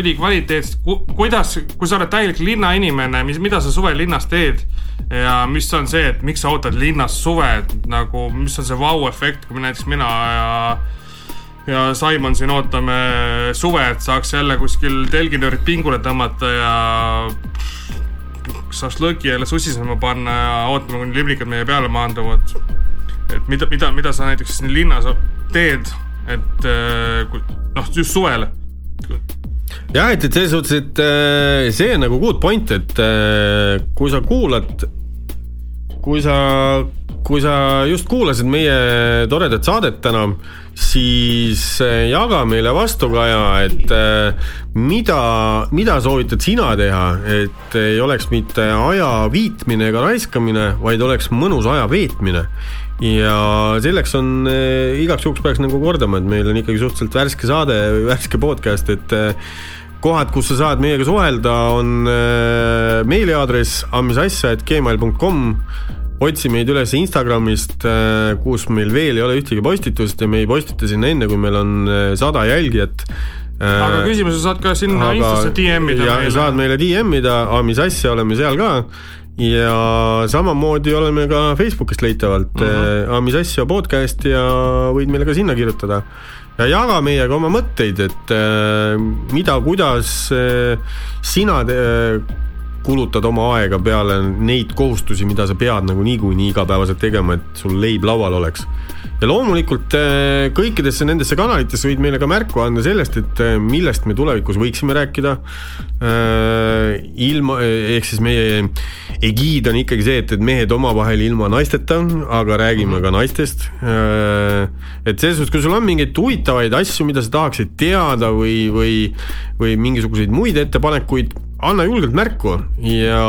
ülikvaliteetselt ku,, kuidas, kui sa oled täielik linnainimene, mis, mida sa suvel linnas teed ja mis on see, et miks sa ootad linnas suve, et nagu, mis on see vau-efekt, kui näiteks mina ja ja Simon siin ootame suve, et saaks jälle kuskil telginöörid pingule tõmmata ja šašlõki jälle sussisema panna ja ootame, kuni liblikad meie peale maanduvad. et mida, mida, mida sa näiteks linnas teed, et äh, noh, just suvel. jah, et, et selles suhtes, et äh, see on nagu good point, et äh, kui sa kuulad, kui sa, kui sa just kuulasid meie toredat saadet täna, siis jaga meile vastukaja, et mida, mida soovitad sina teha, et ei oleks mitte aja viitmine ega raiskamine, vaid oleks mõnus aja veetmine ja selleks on äh, igaks juhuks peaks nagu kordama, et meil on ikkagi suhteliselt värske saade, värske podcast, et äh, kohad, kus sa saad meiega suhelda, on äh, meiliaadress ammisasja.gmail.com otsi meid üles Instagramist, kus meil veel ei ole ühtegi postitust ja me ei postita sinna enne, kui meil on sada jälgijat. aga küsimuse saad ka sinna Instasse DM-ida saad meile DM-ida, mis asja, oleme seal ka ja samamoodi oleme ka Facebookist leitavalt uh, Mhm. -huh. mis asja podcast ja võid meile ka sinna kirjutada ja jaga meiega oma mõtteid, et äh, mida, kuidas äh, sina äh, kulutad oma aega peale neid kohustusi, mida sa pead nagu niikuinii igapäevaselt tegema, et sul leib laual oleks. ja loomulikult äh, kõikidesse nendesse kanalitesse võid meile ka märku anda sellest, et äh, millest me tulevikus võiksime rääkida. ilma, ehk siis meie egiid on ikkagi see, et, et mehed omavahel ilma naisteta, aga räägime ka naistest. et selles suhtes, kui sul on mingeid huvitavaid asju, mida sa tahaksid teada või, või, või mingisuguseid muid ettepanekuid, anna julgelt märku ja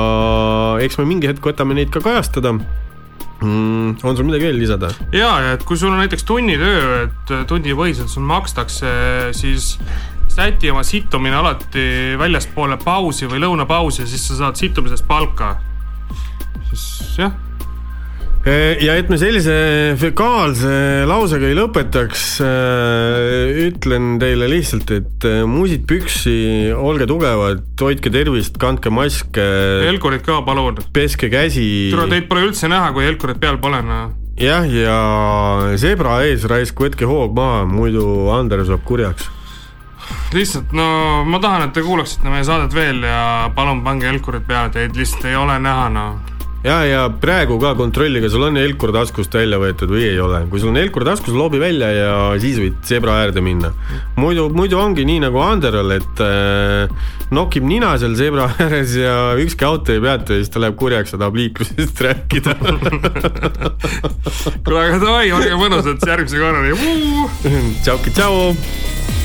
eks me mingi hetk võtame neid ka kajastada mm,. on sul midagi veel lisada? ja, et kui sul on näiteks tunnitöö, et tunnipõhiselt sul makstakse, siis säti oma sittumine alati väljaspoole pausi või lõunapausi, siis sa saad sittumisest palka. siis jah, ja et me sellise fekaalse lausega ei lõpetaks, ütlen teile lihtsalt, et äh, musid püksi, olge tugevad, hoidke tervist, kandke maske, helkurid ka palun. peske käsi. tule, teid pole üldse näha, kui helkurid peal pole, noh. jah, ja zebra ees raisk, võtke hoog maha, muidu Ander saab kurjaks. lihtsalt no ma tahan, et te kuulaksite meie saadet veel ja palun pange helkurid peale, teid lihtsalt ei ole näha, noh. ja, ja praegu ka kontrolli, kas sul on helkur taskust välja võetud või ei ole. kui sul on helkur taskus, loobi välja ja siis võid zebra äärde minna. muidu, muidu ongi nii nagu Anderal, et äh, nokib nina seal zebra ääres ja ükski auto ei peata ja siis ta läheb kurjaks ja tahab liiklusest rääkida. kuule, aga davai, olge mõnusad, järgmise korrani. tšauki, tšau.